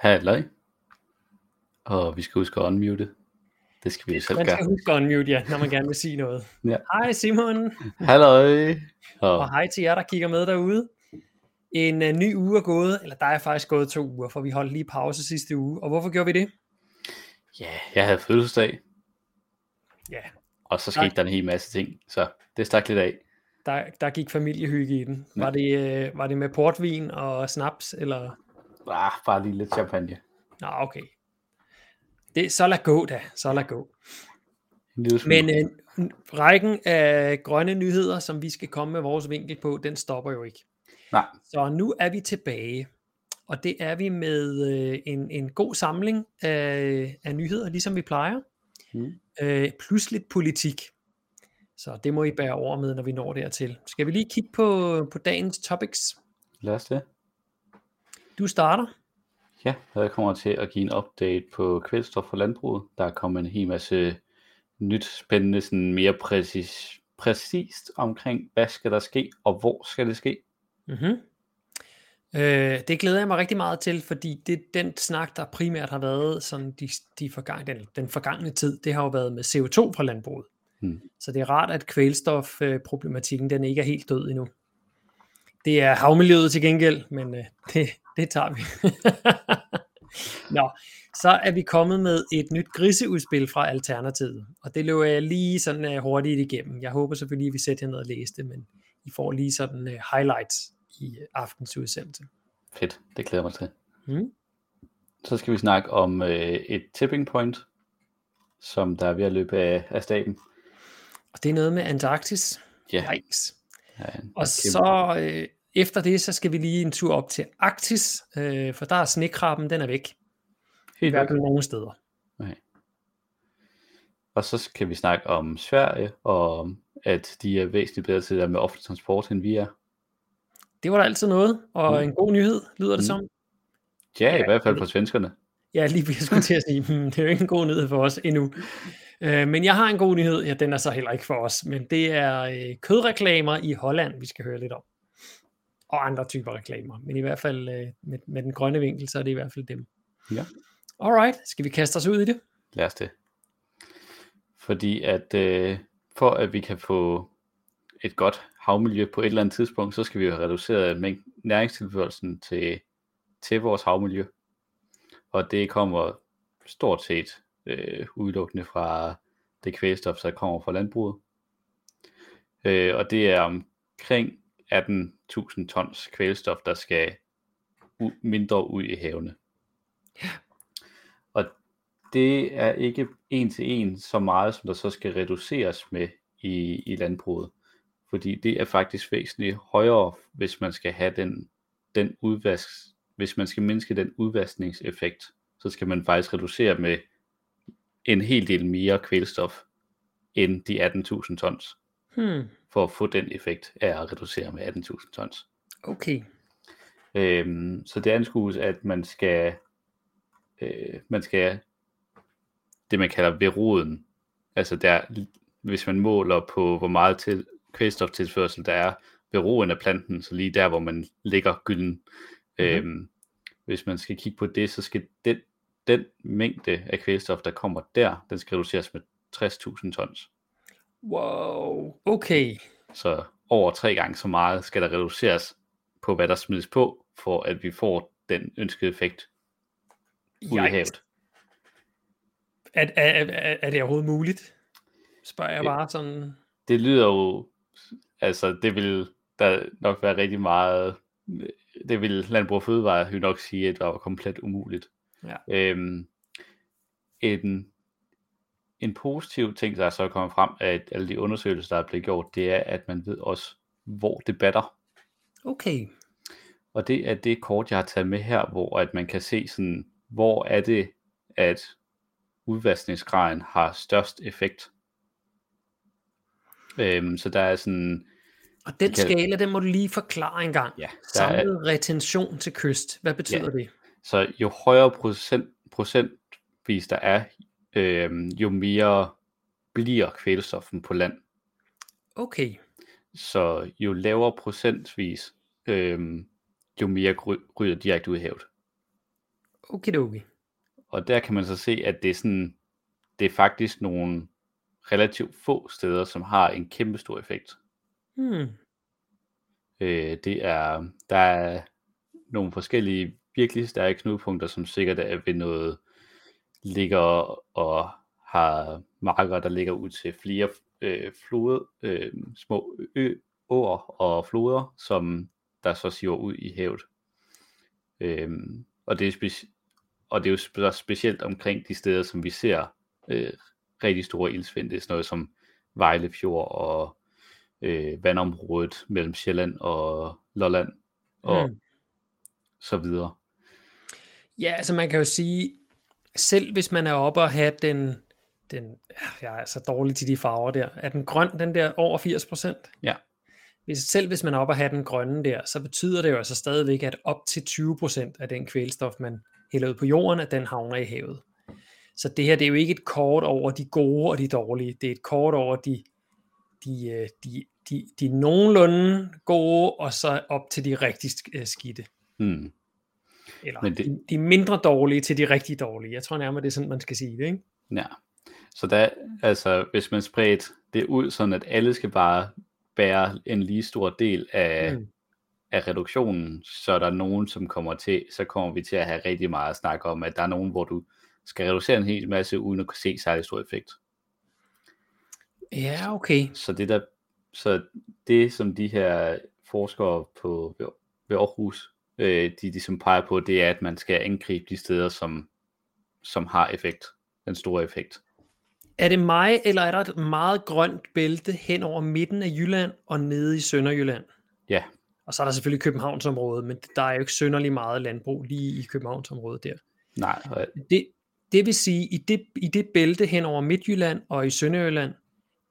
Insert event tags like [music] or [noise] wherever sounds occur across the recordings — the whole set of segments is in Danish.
Halløj. Og vi skal huske at unmute. Det skal vi jo selv Man skal gøre. huske at unmute, ja, når man gerne vil sige noget. Ja. Hej Simon, Halløj. Og og hej til jer, der kigger med derude. En uh, ny uge er gået, eller der er faktisk gået to uger, for vi holdt lige pause sidste uge. Og hvorfor gjorde vi det? ja, jeg havde fødselsdag, Ja, og så skete der en hel masse ting, så det stak lidt af. der, der gik familiehygge i den. Ja. Var det, uh, var det med portvin og snaps, eller? Ah, bare lige lidt champagne. Nå, okay. Det, så lad gå da, så lad gå. Men uh, rækken af grønne nyheder, som vi skal komme med vores vinkel på, den stopper jo ikke. Nej, Så nu er vi tilbage, og det er vi med øh, en, en god samling af, af nyheder, ligesom vi plejer, Mm. øh, plus lidt politik. Så det må I bære over med, når vi når dertil. Skal vi lige kigge på, på dagens topics? lad os det. Du starter. Ja, og jeg kommer til at give en update på kvælstof for landbruget. Der er kommet en hel masse nyt spændende, sådan mere præcis, præcist omkring, hvad skal der ske, og hvor skal det ske. Mm-hmm. Øh, det glæder jeg mig rigtig meget til, fordi det den snak, der primært har været sådan de, de forgang, den, den forgangne tid, det har jo været med CO2 fra landbruget. Mm. Så det er rart, at kvælstofproblematikken den ikke er helt død endnu. Det er havmiljøet til gengæld, men øh, det, det tager vi. [laughs] Nå, så er vi kommet med et nyt griseudspil fra Alternativet, og det løber jeg lige sådan uh, hurtigt igennem. Jeg håber selvfølgelig, at vi sætter ned og læse det, men I får lige sådan uh, highlights i uh, aftens udsendelse. Fedt, det glæder mig til. Mm. Så skal vi snakke om øh, et tipping point, som der er ved at løbe af, af staben. Og det er noget med Antarktis. Ja, Yikes. ja Og så øh, efter det, så skal vi lige en tur op til Arktis, øh, for der er snekrabben, den er væk. I helt hvert væk. fald nogle steder. Okay. Og så skal vi snakke om Sverige, og om, at de er væsentligt bedre til det der med offentlig transport, end vi er. Det var der altid noget, og Mm. en god nyhed, lyder det Mm. som. Ja, i Ja, hvert fald for svenskerne. Ja, lige jeg skulle til at sige, hmm, det er jo ikke en god nyhed for os endnu. Øh, men jeg har en god nyhed, ja, den er så heller ikke for os, men det er øh, kødreklamer i Holland, vi skal høre lidt om. Og andre typer reklamer, men i hvert fald øh, med, med den grønne vinkel, så er det i hvert fald dem. Ja. Alright, skal vi kaste os ud i det? Lad os det. Fordi at øh, for at vi kan få et godt havmiljø på et eller andet tidspunkt, så skal vi jo have reduceret mængden næringstilførelsen til, til vores havmiljø. Og det kommer stort set øh, udelukkende fra det kvælstof, der kommer fra landbruget. Øh, og det er omkring 18.000 tons kvælstof, der skal u- mindre ud i havene. Og det er ikke en til en så meget, som der så skal reduceres med i, i landbruget. Fordi det er faktisk væsentligt højere, hvis man skal have den, den udvask, hvis man skal mindske den udvaskningseffekt, så skal man faktisk reducere med en hel del mere kvælstof end de 18.000 tons, Hmm, for at få den effekt af at reducere med 18.000 tons. okay. Øhm, så det anskues, at man skal, øh, man skal det man kalder ved roden, altså der, hvis man måler på hvor meget til kvælstoftilførsel der er ved roden af planten, så lige der hvor man lægger gylden, mm-hmm. øhm, hvis man skal kigge på det, så skal den, den mængde af kvælstof der kommer der, den skal reduceres med 60.000 tons. Wow, okay. Så over tre gange så meget skal der reduceres på, hvad der smides på, for at vi får den ønskede effekt ud i havet. Er, er, er, er det overhovedet muligt? Spørger jeg bare sådan. Det lyder jo, altså det vil der nok være rigtig meget, det vil Landbrug og Fødevare jo nok sige, at det var komplet umuligt. Ja. Øhm, en, en positiv ting, der er så kommet frem af alle de undersøgelser, der er blevet gjort, det er, at man ved også, hvor det batter. Okay. Og det er det kort, jeg har taget med her, hvor at man kan se, sådan, hvor er det, at udvaskningsgraden har størst effekt. Øhm, så der er sådan, Og den kan- skala, den må du lige forklare en gang. ja, der er, Samlet retention til kyst. Hvad betyder Ja. det? så jo højere procent, procentvis der er, øhm, jo mere bliver kvælstoffen på land. Okay. Så jo lavere procentvis, øhm, jo mere ryger direkte ud i havet. Okidoki. Og der kan man så se, at det er sådan, det er faktisk nogle relativt få steder, som har en kæmpe stor effekt. Hmm. Øh, det er, der er nogle forskellige virkelig stærke knudepunkter, som sikkert er ved noget, ligger og har marker, der ligger ud til flere øh, flode, øh, små ø, åer og floder, som der så siver ud i havet. Øhm, og, det er speci- og det er jo specielt omkring de steder, som vi ser øh, rigtig store ildsvind. Det er sådan noget som Vejlefjord og øh, vandområdet mellem Sjælland og Lolland og mm. så videre. Ja, altså man kan jo sige, selv hvis man er oppe og have den, den jeg er så dårlig til de farver der, er den grøn, den der over 80%? Ja. Hvis, selv hvis man er oppe og have den grønne der, så betyder det jo altså stadigvæk, at op til 20% af den kvælstof, man hælder ud på jorden, at den havner i havet. Så det her, det er jo ikke et kort over de gode og de dårlige, det er et kort over de, de, øh, de, de, de nogenlunde gode, og så op til de rigtig øh, skidte. Hmm. Eller Men det... de, mindre dårlige til de rigtig dårlige. Jeg tror nærmere, det er sådan, man skal sige det, ikke? Ja. Så der, altså, hvis man spredt det ud, sådan at alle skal bare bære en lige stor del af, mm. af reduktionen, så er der nogen, som kommer til, så kommer vi til at have rigtig meget at snakke om, at der er nogen, hvor du skal reducere en hel masse, uden at kunne se særlig stor effekt. Ja, okay. Så det, der, så det som de her forskere på, ved Aarhus, øh, de ligesom peger på, det er, at man skal angribe de steder, som, som har effekt, den store effekt. Er det mig, eller er der et meget grønt bælte hen over midten af Jylland og nede i Sønderjylland? Ja. Og så er der selvfølgelig Københavnsområdet, men der er jo ikke sønderlig meget landbrug lige i Københavnsområdet der. Nej. Det, det vil sige, i det, i det bælte hen over Midtjylland og i Sønderjylland,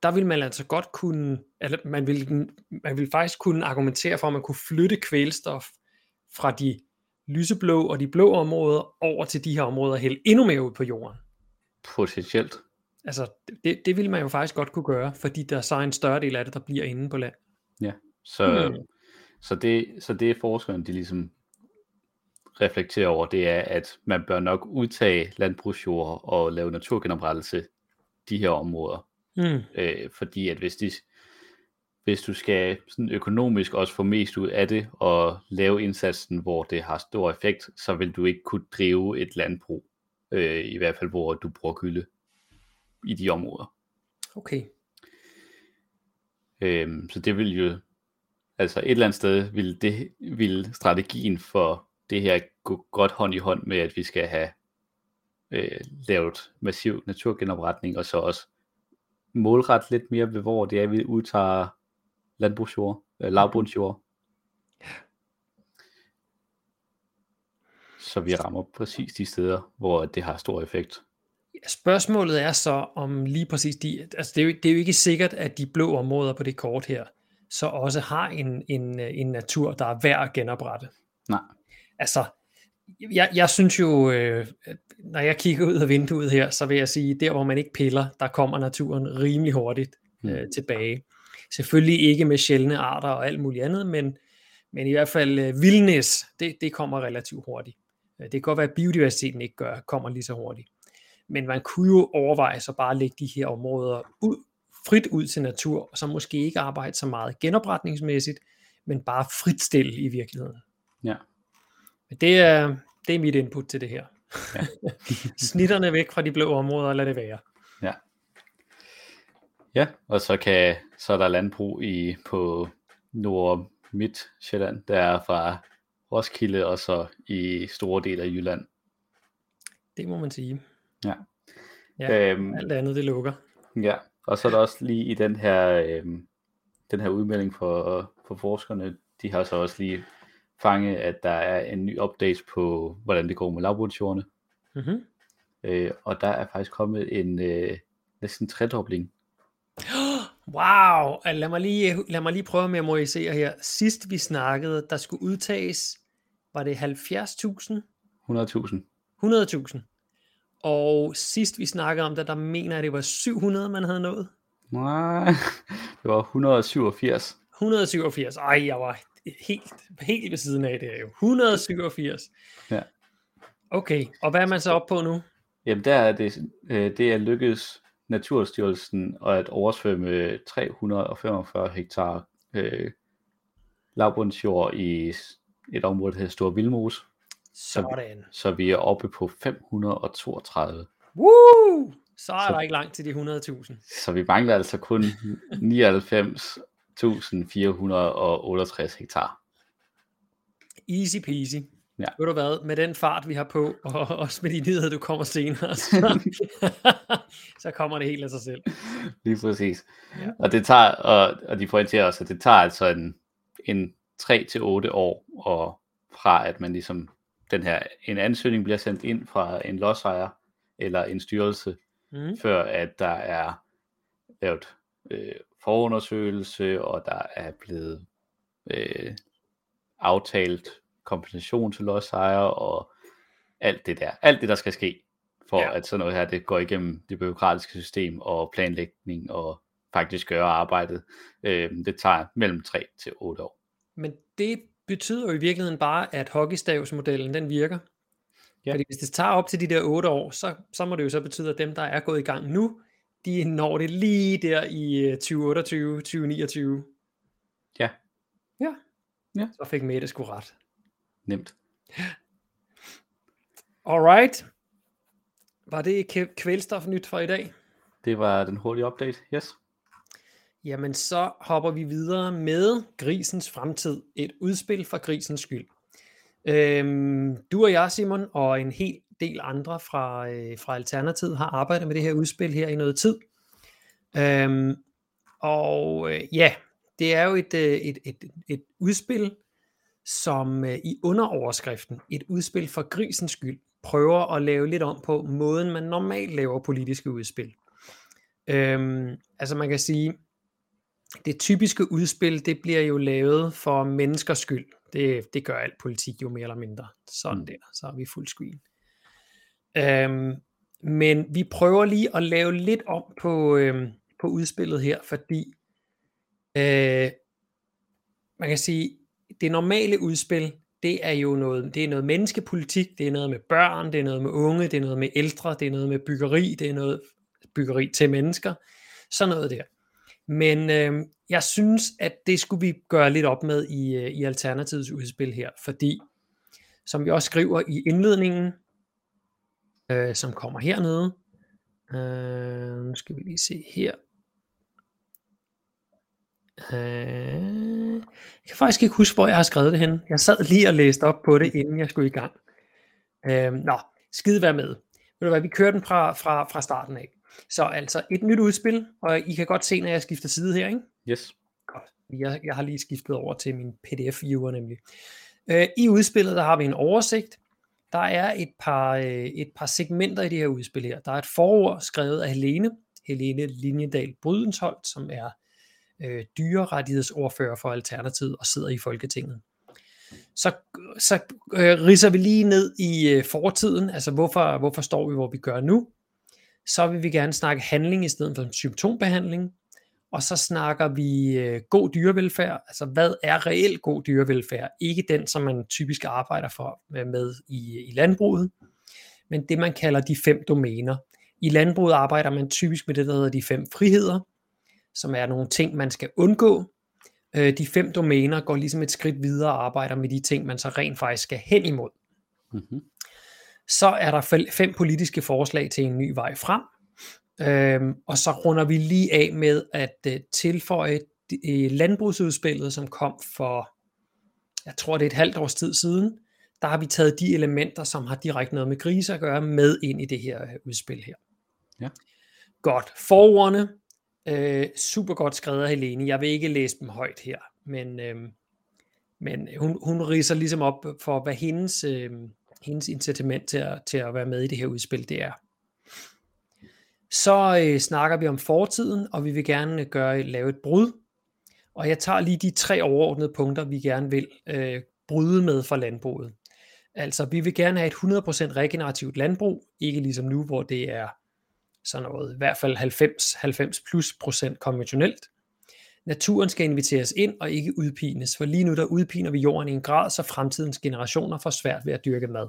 der vil man altså godt kunne, eller man vil, man vil faktisk kunne argumentere for, at man kunne flytte kvælstof fra de lyseblå og de blå områder over til de her områder og hælde endnu mere ud på jorden. Potentielt. Altså, det, det vil man jo faktisk godt kunne gøre, fordi der er så en større del af det, der bliver inde på land. Ja, så, mm. så, det, så det forskerne, de ligesom reflekterer over, det er, at man bør nok udtage landbrugsjord og lave naturgenoprettelse de her områder. Mm. Øh, fordi at hvis, de, hvis du skal sådan økonomisk også få mest ud af det, og lave indsatsen, hvor det har stor effekt, så vil du ikke kunne drive et landbrug, øh, i hvert fald hvor du bruger gylde i de områder. Okay. Øhm, så det vil jo, altså et eller andet sted vil, det, vil strategien for det her gå godt hånd i hånd med, at vi skal have øh, lavet massiv naturgenopretning, og så også målret lidt mere ved, hvor det er, vi udtager landbrugsjord, øh, lavbundsjord. Så vi rammer præcis de steder, hvor det har stor effekt. Spørgsmålet er så om lige præcis de, altså det er, jo, det er jo ikke sikkert, at de blå områder på det kort her, så også har en, en, en natur, der er værd at genoprette. Nej. Altså, jeg, jeg synes jo, øh, når jeg kigger ud af vinduet her, så vil jeg sige, der hvor man ikke piller, der kommer naturen rimelig hurtigt øh, mm. tilbage. Selvfølgelig ikke med sjældne arter og alt muligt andet, men, men i hvert fald øh, vildnæs, det, det kommer relativt hurtigt. Øh, det kan godt være, at biodiversiteten ikke gør, kommer lige så hurtigt. Men man kunne jo overveje så bare at lægge de her områder ud, frit ud til natur, og så måske ikke arbejde så meget genopretningsmæssigt, men bare fritstille i virkeligheden. Ja. Men det er, det er mit input til det her. Ja. [laughs] Snitterne væk fra de blå områder, lad det være. Ja. Ja, og så kan så er der landbrug i på nord midt Sjælland, der er fra Roskilde og så i store dele af Jylland. Det må man sige. Ja. ja øhm, alt andet det lukker. Ja, og så er der også lige i den her, øhm, den her udmelding for, for forskerne, de har så også lige fanget, at der er en ny update på, hvordan det går med lavbundsjordene. Mm-hmm. Øh, og der er faktisk kommet en øh, næsten tredobling. Wow, lad mig, lige, lad mig lige prøve at memorisere her. Sidst vi snakkede, der skulle udtages, var det 70.000? 100.000. 100.000. Og sidst vi snakkede om det, der mener jeg, det var 700, man havde nået. Nej, [laughs] det var 187. 187. Ej, jeg var helt, helt ved siden af det her jo. 187. Ja. Okay, og hvad er man så op på nu? Jamen der er det, øh, det er lykkedes Naturstyrelsen at oversvømme 345 hektar øh, lavbundsjord i et område, der hedder Stor Vildmose. Sådan. Så vi er oppe på 532. Woo! Så er Så- der ikke langt til de 100.000. Så vi mangler altså kun 99.468 hektar. Easy peasy. Ja. Ved du hvad, med den fart vi har på, og også med de nyheder, du kommer senere, så, [laughs] så kommer det helt af sig selv. Lige præcis. Ja. Og det tager, og, og de pointerer også, at det tager altså en, en 3-8 år, og fra at man ligesom, den her, en ansøgning bliver sendt ind fra en lodsejer, eller en styrelse, Mm. før at der er lavet øh, forundersøgelse, og der er blevet øh, aftalt kompensation til lodsejere, og alt det der. Alt det, der skal ske, for Ja. at sådan noget her, det går igennem det byråkratiske system, og planlægning, og faktisk gøre arbejdet. Øh, det tager mellem 3 til 8 år. Men det betyder jo i virkeligheden bare, at hockeystavsmodellen, den virker. Ja. Fordi hvis det tager op til de der 8 år, så, så må det jo så betyde, at dem, der er gået i gang nu, de når det lige der i øh, 2028, 2029. Ja. Ja. Ja. Så fik Mette sgu ret. Nemt. Alright. Var det kvæ- kvælstof nyt for i dag? Det var den hurtige update. Yes. Jamen, så hopper vi videre med grisens fremtid. Et udspil for grisens skyld. Øhm, du og jeg, Simon, og en hel del andre fra, øh, fra Alternativet har arbejdet med det her udspil her i noget tid. Øhm, og øh, ja, det er jo et, øh, et, et, et udspil, som øh, i underoverskriften, et udspil for grisens skyld, prøver at lave lidt om på måden, man normalt laver politiske udspil. Øhm, altså man kan sige, det typiske udspil, det bliver jo lavet for menneskers skyld. Det, det gør alt politik jo mere eller mindre. Sådan Mm. der, så er vi fuld screen. Øhm, men vi prøver lige at lave lidt om på, øhm, på udspillet her, fordi øh, man kan sige, det normale udspil, det er jo noget, det er noget menneskepolitik, det er noget med børn, det er noget med unge, det er noget med ældre, det er noget med byggeri, det er noget byggeri til mennesker, sådan noget der. Men øh, jeg synes, at det skulle vi gøre lidt op med i, øh, i Alternativets udspil her, fordi, som vi også skriver i indledningen, øh, som kommer hernede, øh, nu skal vi lige se her, Øh, jeg kan faktisk ikke huske, hvor jeg har skrevet det henne. Jeg sad lige og læste op på det, inden jeg skulle i gang. Øh, nå, skide være med. Ved du hvad, vi kører den fra, fra, fra starten af. Så altså et nyt udspil, og I kan godt se, når jeg skifter side her, ikke? Yes. Godt. Jeg, jeg har lige skiftet over til min PDF-viewer nemlig. Øh, I udspillet, der har vi en oversigt. Der er et par, øh, et par segmenter i det her udspil her. Der er et forord skrevet af Helene, Helene Linjedal Brydensholt, som er øh, dyrerettighedsordfører for Alternativet og sidder i Folketinget. Så, så øh, riser vi lige ned i øh, fortiden, altså hvorfor, hvorfor står vi, hvor vi gør nu. Så vil vi gerne snakke handling i stedet for symptombehandling. Og så snakker vi øh, god dyrevelfærd, altså hvad er reelt god dyrevelfærd? Ikke den, som man typisk arbejder for med, med i, i landbruget, men det man kalder de fem domæner. I landbruget arbejder man typisk med det, der hedder de fem friheder, som er nogle ting, man skal undgå. Øh, de fem domæner går ligesom et skridt videre og arbejder med de ting, man så rent faktisk skal hen imod. Mm-hmm. Så er der fem politiske forslag til en ny vej frem. Øhm, og så runder vi lige af med at øh, tilføje øh, landbrugsudspillet, som kom for, jeg tror det er et halvt års tid siden. Der har vi taget de elementer, som har direkte noget med grise at gøre, med ind i det her øh, udspil her. Ja. Godt. Forordene, øh, super godt skrevet af Helene. Jeg vil ikke læse dem højt her, men, øh, men hun, hun riser ligesom op for, hvad hendes, øh, hendes incitament til at, til at være med i det her udspil, det er. Så øh, snakker vi om fortiden, og vi vil gerne øh, gøre, lave et brud. Og jeg tager lige de tre overordnede punkter, vi gerne vil øh, bryde med for landbruget. Altså, vi vil gerne have et 100% regenerativt landbrug, ikke ligesom nu, hvor det er sådan noget, i hvert fald 90, 90 plus procent konventionelt. Naturen skal inviteres ind og ikke udpines, for lige nu der udpiner vi jorden i en grad, så fremtidens generationer får svært ved at dyrke mad.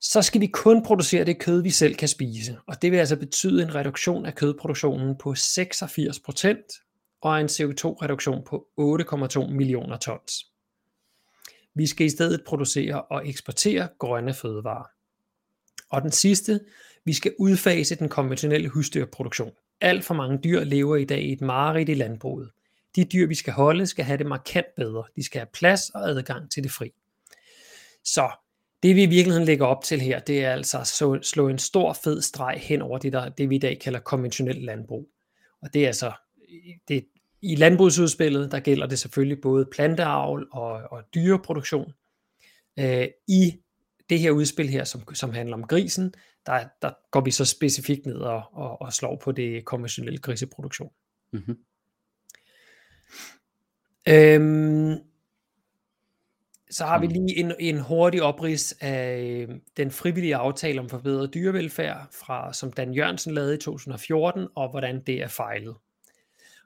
så skal vi kun producere det kød, vi selv kan spise. Og det vil altså betyde en reduktion af kødproduktionen på 86% og en CO2-reduktion på 8,2 millioner tons. Vi skal i stedet producere og eksportere grønne fødevarer. Og den sidste, vi skal udfase den konventionelle husdyrproduktion. Alt for mange dyr lever i dag i et mareridt i landbruget. De dyr, vi skal holde, skal have det markant bedre. De skal have plads og adgang til det fri. Så det vi i virkeligheden lægger op til her, det er altså at slå en stor fed streg hen over det, der, det vi i dag kalder konventionelt landbrug. Og det er altså, det, i landbrugsudspillet, der gælder det selvfølgelig både planteavl og, og dyreproduktion. Øh, I det her udspil her, som, som handler om grisen, der, der går vi så specifikt ned og, og, og slår på det konventionelle griseproduktion. Mm-hmm. Øhm, så har vi lige en, en hurtig oprids af øh, den frivillige aftale om forbedret dyrevelfærd, fra, som Dan Jørgensen lavede i 2014, og hvordan det er fejlet.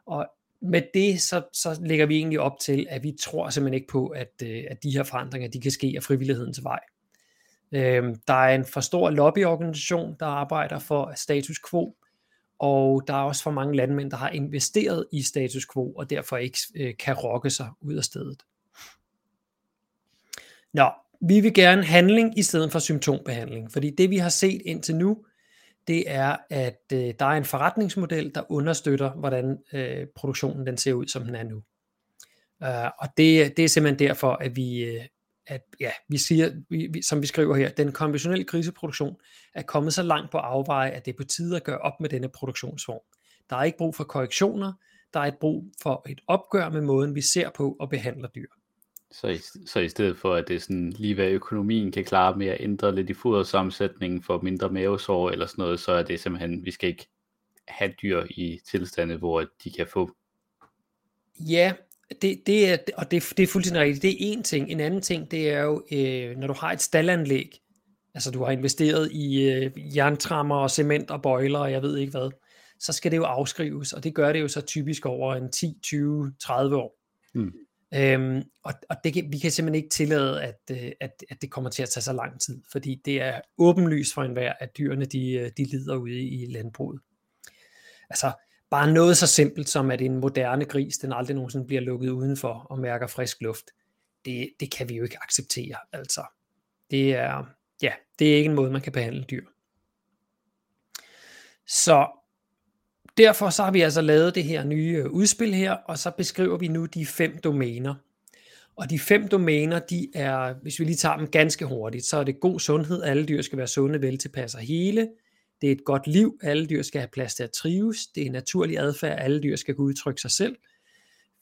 Og med det, så, så lægger vi egentlig op til, at vi tror simpelthen ikke på, at, øh, at de her forandringer, de kan ske af frivillighedens vej. Øhm, der er en for stor lobbyorganisation, der arbejder for status quo, og der er også for mange landmænd, der har investeret i status quo, og derfor ikke øh, kan rokke sig ud af stedet. Nå, vi vil gerne handling i stedet for symptombehandling, fordi det vi har set indtil nu, det er, at øh, der er en forretningsmodel, der understøtter, hvordan øh, produktionen den ser ud, som den er nu. Uh, og det, det er simpelthen derfor, at vi, øh, at, ja, vi siger, vi, vi, som vi skriver her, den konventionelle kriseproduktion er kommet så langt på afveje, at det er på tide at gøre op med denne produktionsform. Der er ikke brug for korrektioner, der er et brug for et opgør med måden, vi ser på og behandler dyr. Så i, så i stedet for, at det er sådan lige hvad økonomien kan klare med at ændre lidt i fodersammensætningen for mindre mavesår eller sådan noget, så er det simpelthen, vi skal ikke have dyr i tilstande, hvor de kan få. Ja, det, det er, og det, det er fuldstændig rigtigt. Det er en ting. En anden ting, det er jo, øh, når du har et stallanlæg, altså du har investeret i øh, jerntrammer og cement og bøjler og jeg ved ikke hvad, så skal det jo afskrives, og det gør det jo så typisk over en 10, 20, 30 år. Mm. Øhm, og og det kan, vi kan simpelthen ikke tillade, at, øh, at, at det kommer til at tage så lang tid, fordi det er åbenlyst for enhver, at dyrene de, øh, de lider ude i landbruget. Altså, bare noget så simpelt som, at en moderne gris, den aldrig nogensinde bliver lukket udenfor og mærker frisk luft, det, det kan vi jo ikke acceptere. Altså, det er, ja, det er ikke en måde, man kan behandle dyr. Så derfor så har vi altså lavet det her nye øh, udspil her, og så beskriver vi nu de fem domæner. Og de fem domæner, de er, hvis vi lige tager dem ganske hurtigt, så er det god sundhed, alle dyr skal være sunde, veltilpasset og hele. Det er et godt liv, alle dyr skal have plads til at trives. Det er naturlig adfærd, alle dyr skal kunne udtrykke sig selv.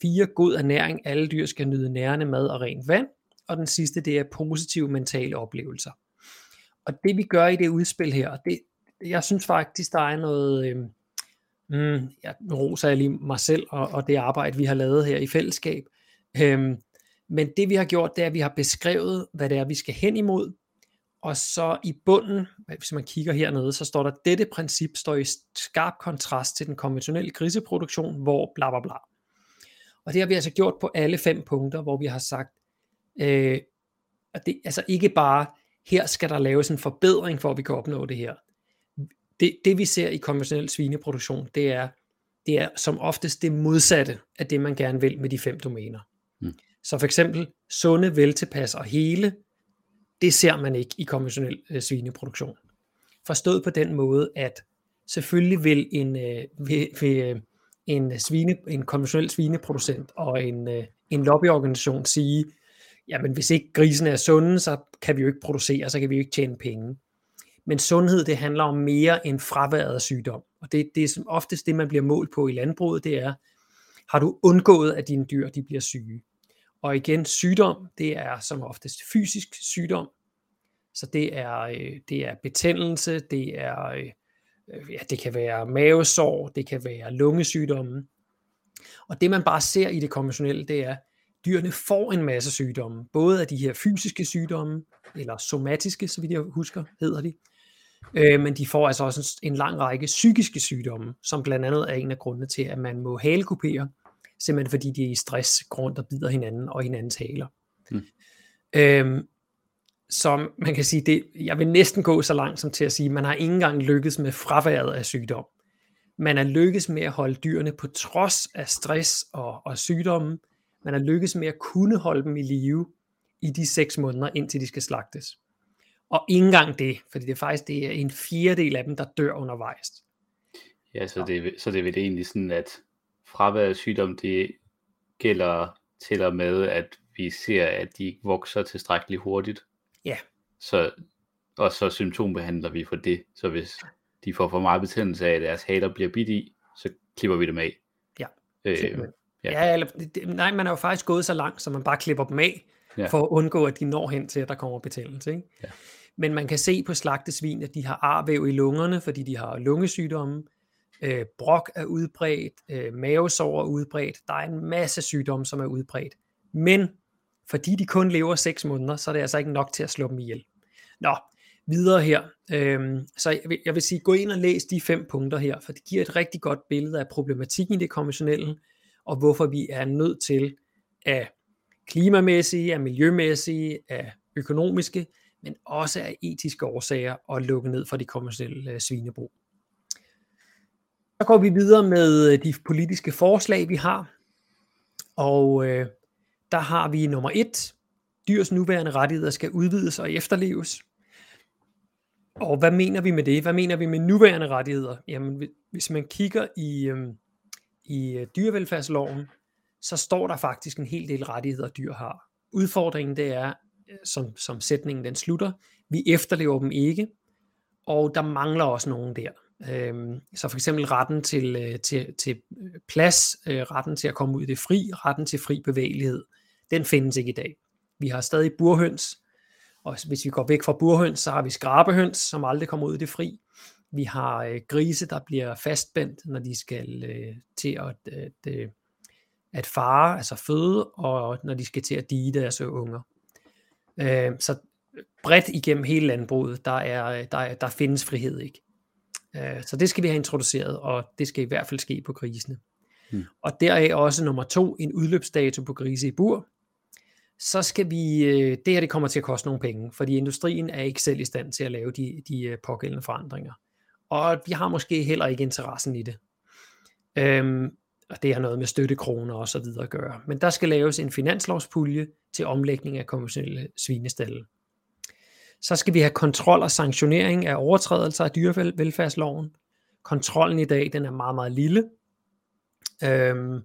Fire, god ernæring, alle dyr skal nyde nærende mad og rent vand. Og den sidste, det er positive mentale oplevelser. Og det vi gør i det udspil her, det, jeg synes faktisk, der er noget, øh, mm, ja, nu roser jeg lige mig selv og, og det arbejde, vi har lavet her i fællesskab. Øhm, men det vi har gjort, det er, at vi har beskrevet, hvad det er, vi skal hen imod, og så i bunden, hvis man kigger hernede, så står der, dette princip står i skarp kontrast til den konventionelle griseproduktion, hvor bla bla bla. Og det har vi altså gjort på alle fem punkter, hvor vi har sagt, øh, at det altså ikke bare, her skal der laves en forbedring, for at vi kan opnå det her det, det vi ser i konventionel svineproduktion, det er, det er som oftest det modsatte af det, man gerne vil med de fem domæner. Mm. Så for eksempel sunde, veltilpas og hele, det ser man ikke i konventionel øh, svineproduktion. Forstået på den måde, at selvfølgelig vil en, øh, vil, vil, øh, en, svine, en konventionel svineproducent og en, øh, en lobbyorganisation sige, jamen hvis ikke grisen er sunde, så kan vi jo ikke producere, så kan vi jo ikke tjene penge. Men sundhed, det handler om mere end fraværet af sygdom. Og det, det er som oftest det, man bliver målt på i landbruget, det er, har du undgået, at dine dyr de bliver syge? Og igen, sygdom, det er som oftest fysisk sygdom. Så det er, øh, det er betændelse, det er, øh, øh, ja, det kan være mavesår, det kan være lungesygdomme. Og det man bare ser i det konventionelle, det er, dyrene får en masse sygdomme, både af de her fysiske sygdomme, eller somatiske, så vidt jeg husker, hedder de, Øh, men de får altså også en, en lang række psykiske sygdomme, som blandt andet er en af grundene til, at man må halekupere, simpelthen fordi de er i stress, grund og bider hinanden og hinandens haler. Mm. Øhm, som man kan sige, det, jeg vil næsten gå så langt som til at sige, at man har ikke engang lykkes med fraværet af sygdom. Man er lykkes med at holde dyrene på trods af stress og, og sygdomme. Man er lykkes med at kunne holde dem i live i de seks måneder, indtil de skal slagtes. Og ikke engang det, fordi det er faktisk det er en fjerdedel af dem, der dør undervejs. Ja, så det, så det er vel egentlig sådan, at fravær af sygdom, det gælder til og med, at vi ser, at de ikke vokser tilstrækkeligt hurtigt. Ja. Så, og så symptombehandler vi for det. Så hvis de får for meget betændelse af, at deres haler bliver bidt i, så klipper vi dem af. Ja. Øh, ja. ja eller, det, nej, man er jo faktisk gået så langt, så man bare klipper dem af, ja. for at undgå, at de når hen til, at der kommer betændelse. Ikke? Ja. Men man kan se på slagtesvin, at de har arvæv i lungerne, fordi de har lungesygdomme. Øh, brok er udbredt, øh, mavesår er udbredt. Der er en masse sygdomme, som er udbredt. Men fordi de kun lever 6 måneder, så er det altså ikke nok til at slå dem ihjel. Nå, videre her. Øhm, så jeg vil, jeg vil sige, gå ind og læs de fem punkter her, for det giver et rigtig godt billede af problematikken i det konventionelle, og hvorfor vi er nødt til af klimamæssige, af miljømæssige, af økonomiske, men også af etiske årsager at lukke ned for de konventionelle øh, svinebrug. Så går vi videre med øh, de politiske forslag, vi har. Og øh, der har vi nummer et, dyrs nuværende rettigheder skal udvides og efterleves. Og hvad mener vi med det? Hvad mener vi med nuværende rettigheder? Jamen, hvis man kigger i, øhm, øh, i dyrevelfærdsloven, så står der faktisk en hel del rettigheder, dyr har. Udfordringen det er, øh, som, som sætningen den slutter, vi efterlever dem ikke, og der mangler også nogen der. Øhm, så for eksempel retten til, øh, til, til plads, øh, retten til at komme ud i det fri, retten til fri bevægelighed, den findes ikke i dag. Vi har stadig burhøns, og hvis vi går væk fra burhøns, så har vi skrabehøns, som aldrig kommer ud i det fri. Vi har øh, grise, der bliver fastspændt, når de skal øh, til at, at, at, at fare, altså føde, og når de skal til at dige deres unger. Øh, så bredt igennem hele landbruget, der, er, der, der findes frihed ikke. Øh, så det skal vi have introduceret, og det skal i hvert fald ske på grisene. Hmm. Og deraf også nummer to, en udløbsdato på grise i bur så skal vi, øh, det her det kommer til at koste nogle penge, fordi industrien er ikke selv i stand til at lave de, de øh, pågældende forandringer. Og vi har måske heller ikke interessen i det. Øhm, og det har noget med støttekroner og så videre at gøre. Men der skal laves en finanslovspulje til omlægning af konventionelle svinestalle. Så skal vi have kontrol og sanktionering af overtrædelser af dyrevelfærdsloven. Kontrollen i dag den er meget, meget lille. Øhm,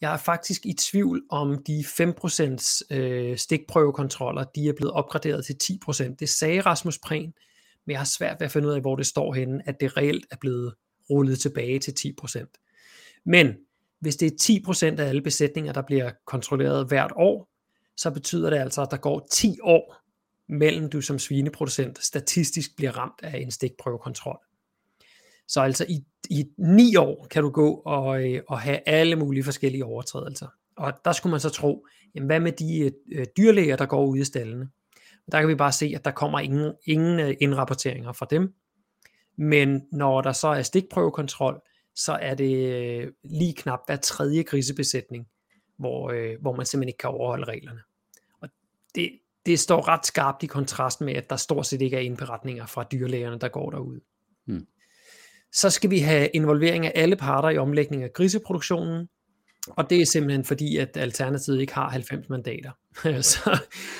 jeg er faktisk i tvivl om de 5% øh, stikprøvekontroller, de er blevet opgraderet til 10%. Det sagde Rasmus Prehn, men jeg har svært ved at finde ud af, hvor det står henne, at det reelt er blevet rullet tilbage til 10%. Men hvis det er 10% af alle besætninger, der bliver kontrolleret hvert år, så betyder det altså, at der går 10 år mellem du som svineproducent statistisk bliver ramt af en stikprøvekontrol. Så altså i, i ni år kan du gå og, øh, og have alle mulige forskellige overtrædelser. Og der skulle man så tro, jamen hvad med de øh, dyrlæger, der går ud i stallene? Der kan vi bare se, at der kommer ingen, ingen øh, indrapporteringer fra dem. Men når der så er stikprøvekontrol, så er det øh, lige knap hver tredje grisebesætning, hvor, øh, hvor man simpelthen ikke kan overholde reglerne. Og det, det står ret skarpt i kontrast med, at der stort set ikke er indberetninger fra dyrlægerne, der går derud. Hmm så skal vi have involvering af alle parter i omlægning af griseproduktionen, og det er simpelthen fordi, at Alternativet ikke har 90 mandater. [laughs] så,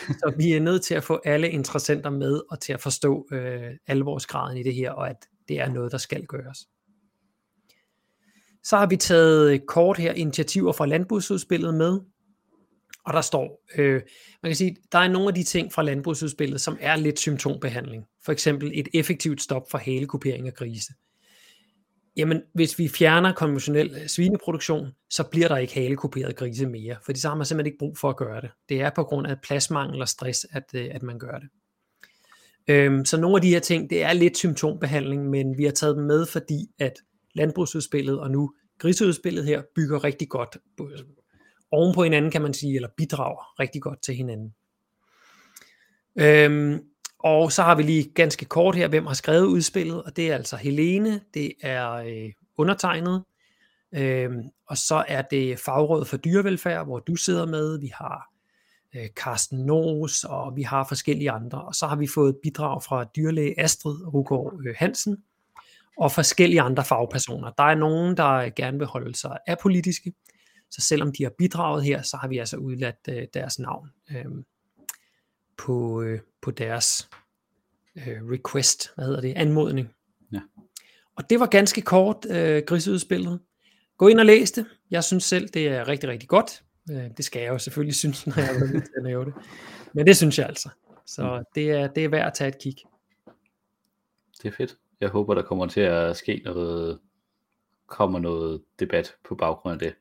så vi er nødt til at få alle interessenter med, og til at forstå øh, alvorsgraden i det her, og at det er noget, der skal gøres. Så har vi taget kort her initiativer fra landbrugsudspillet med, og der står, øh, man kan sige, der er nogle af de ting fra landbrugsudspillet, som er lidt symptombehandling. For eksempel et effektivt stop for halekupering af grise jamen hvis vi fjerner konventionel øh, svineproduktion, så bliver der ikke halekuperet grise mere, fordi så har man simpelthen ikke brug for at gøre det. Det er på grund af pladsmangel og stress, at, øh, at man gør det. Øhm, så nogle af de her ting, det er lidt symptombehandling, men vi har taget dem med, fordi at landbrugsudspillet og nu griseudspillet her bygger rigtig godt oven på hinanden, kan man sige, eller bidrager rigtig godt til hinanden. Øhm, og så har vi lige ganske kort her, hvem har skrevet udspillet, og det er altså Helene, det er øh, undertegnet, øhm, og så er det Fagrådet for Dyrevelfærd, hvor du sidder med, vi har øh, Carsten Nors, og vi har forskellige andre. Og så har vi fået bidrag fra dyrlæge Astrid Rugård øh, Hansen, og forskellige andre fagpersoner. Der er nogen, der gerne vil holde sig apolitiske, så selvom de har bidraget her, så har vi altså udladt øh, deres navn øh, på, øh, på deres øh, request, hvad hedder det, anmodning. Ja. Og det var ganske kort øh, griseudspillet. Gå ind og læs det. Jeg synes selv, det er rigtig, rigtig godt. Øh, det skal jeg jo selvfølgelig synes, når jeg er [laughs] til at lave det. Men det synes jeg altså. Så Mm. det er, det er værd at tage et kig. Det er fedt. Jeg håber, der kommer til at ske noget, kommer noget debat på baggrund af det.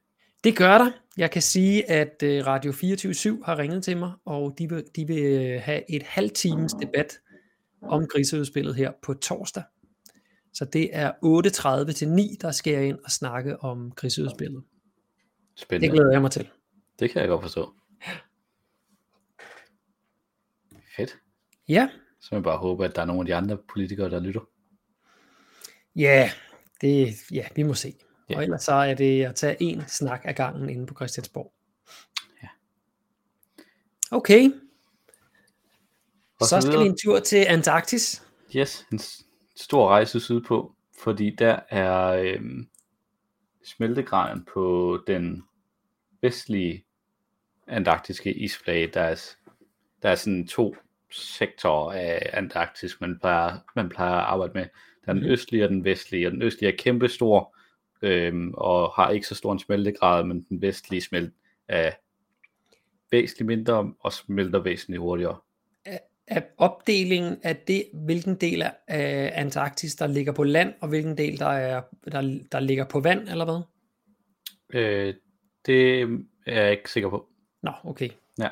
Det gør der. Jeg kan sige, at øh, Radio 24 har ringet til mig, og de vil, de vil øh, have et halvt times debat om griseudspillet her på torsdag. Så det er 8.30 til 9, der skal jeg ind og snakke om griseudspillet. Det Spændende. glæder jeg mig til. Det kan jeg godt forstå. Fedt. Ja, Så jeg bare håbe, at der er nogle af de andre politikere, der lytter. ja, det, ja vi må se. Ja. Og ellers så er det at tage en snak af gangen inde på Christiansborg. Ja. Okay, Og så skal vi en tur til Antarktis. Yes, en stor rejse sydpå, fordi der er øhm, smeltegraden på den vestlige antarktiske isflage. Der er, der er sådan to sektorer af Antarktis, man plejer, man plejer at arbejde med. Der er den Mhm. østlige og den vestlige, og den østlige er kæmpestor øhm, og har ikke så stor en smeltegrad, men den vestlige smelt er væsentligt mindre og smelter væsentligt hurtigere. Er opdelingen af det, hvilken del af Antarktis, der ligger på land, og hvilken del, der, er, der, der ligger på vand, eller hvad? Øh, det er jeg ikke sikker på. Nå, okay. Ja.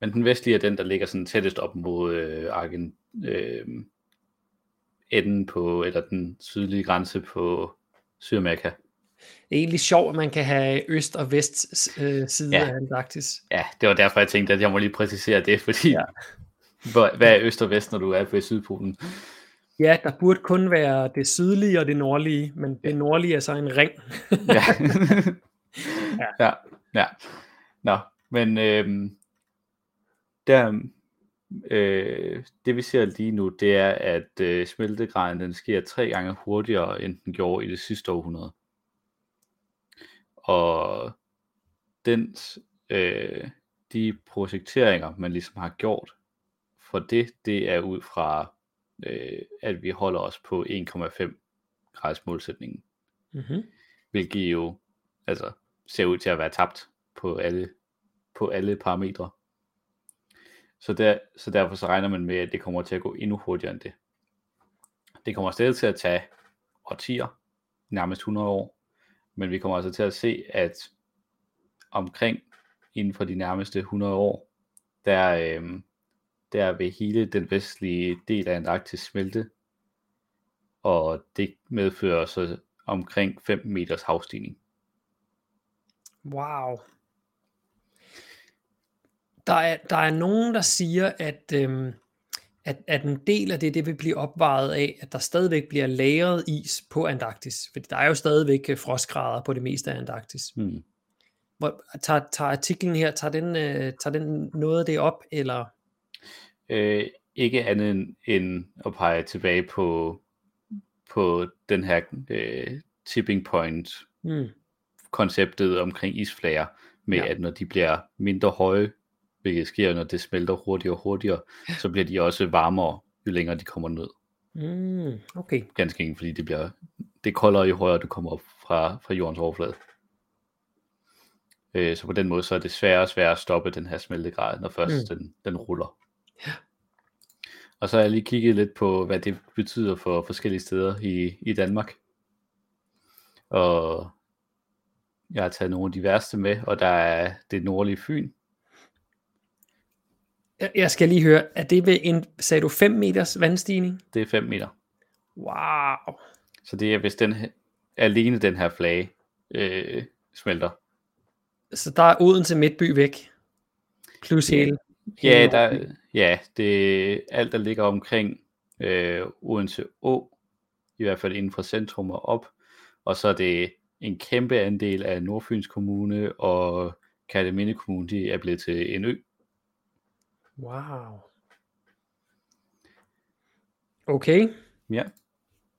Men den vestlige er den, der ligger sådan tættest op mod øh, Argen, øh, enden på, eller den sydlige grænse på Sydamerika. Det er egentlig sjovt, at man kan have øst- og vest øh, side Ja. af Antarktis. Ja, det var derfor, jeg tænkte, at jeg må lige præcisere det, fordi Ja. [laughs] hvad er øst og vest, når du er på Sydpolen? Ja, der burde kun være det sydlige og det nordlige, men det nordlige er så en ring. ja. Ja. [laughs] ja. ja. Nå, men øhm, der, øh, det vi ser lige nu, det er, at øh, smeltegraden den sker tre gange hurtigere, end den gjorde i det sidste århundrede. Og dens, øh, de projekteringer, man ligesom har gjort for det, det er ud fra, øh, at vi holder os på 1,5 grads målsætningen Mm-hmm. hvilket jo altså, ser ud til at være tabt på alle, på alle parametre. Så, der, så derfor så regner man med, at det kommer til at gå endnu hurtigere end det. Det kommer stadig til at tage årtier, nærmest 100 år, men vi kommer altså til at se, at omkring inden for de nærmeste 100 år, der, øh, der vil hele den vestlige del af Antarktis smelte, og det medfører så omkring 5 meters havstigning. Wow. Der er, der er nogen, der siger, at, øhm, at, at en del af det, det vil blive opvejet af, at der stadigvæk bliver lagret is på Antarktis. For der er jo stadigvæk øh, frostgrader på det meste af Antarktis. Hmm. Hvor, tager, tager artiklen her, tager den, øh, tager den noget af det op, eller? Øh, ikke andet end, end at pege tilbage på, på den her øh, tipping point Hmm. konceptet omkring isflager, med ja. at når de bliver mindre høje, hvilket sker, når det smelter hurtigere og hurtigere, så bliver de også varmere, jo længere de kommer ned. Mm, okay. Ganske enkelt, fordi det bliver det er koldere, jo højere du kommer op fra, fra jordens overflade. Øh, så på den måde, så er det sværere og sværere at stoppe den her smeltegrad, når først mm. den, den ruller. Ja. Og så har jeg lige kigget lidt på, hvad det betyder for forskellige steder i, i Danmark. Og jeg har taget nogle af de værste med, og der er det nordlige Fyn. Jeg- skal lige høre, er det ved en, sagde du 5 meters vandstigning? Det er 5 meter. Wow. Så det er, hvis den alene den her flage øh, smelter. Så der er Odense Midtby væk. Plus Ja. hele. Ja, der, ja, det alt der ligger omkring øh, Odense Å, i hvert fald inden for centrum og op, og så er det en kæmpe andel af Nordfyns Kommune og Kærteminde Kommune, de er blevet til en ø. Wow. Okay. Ja.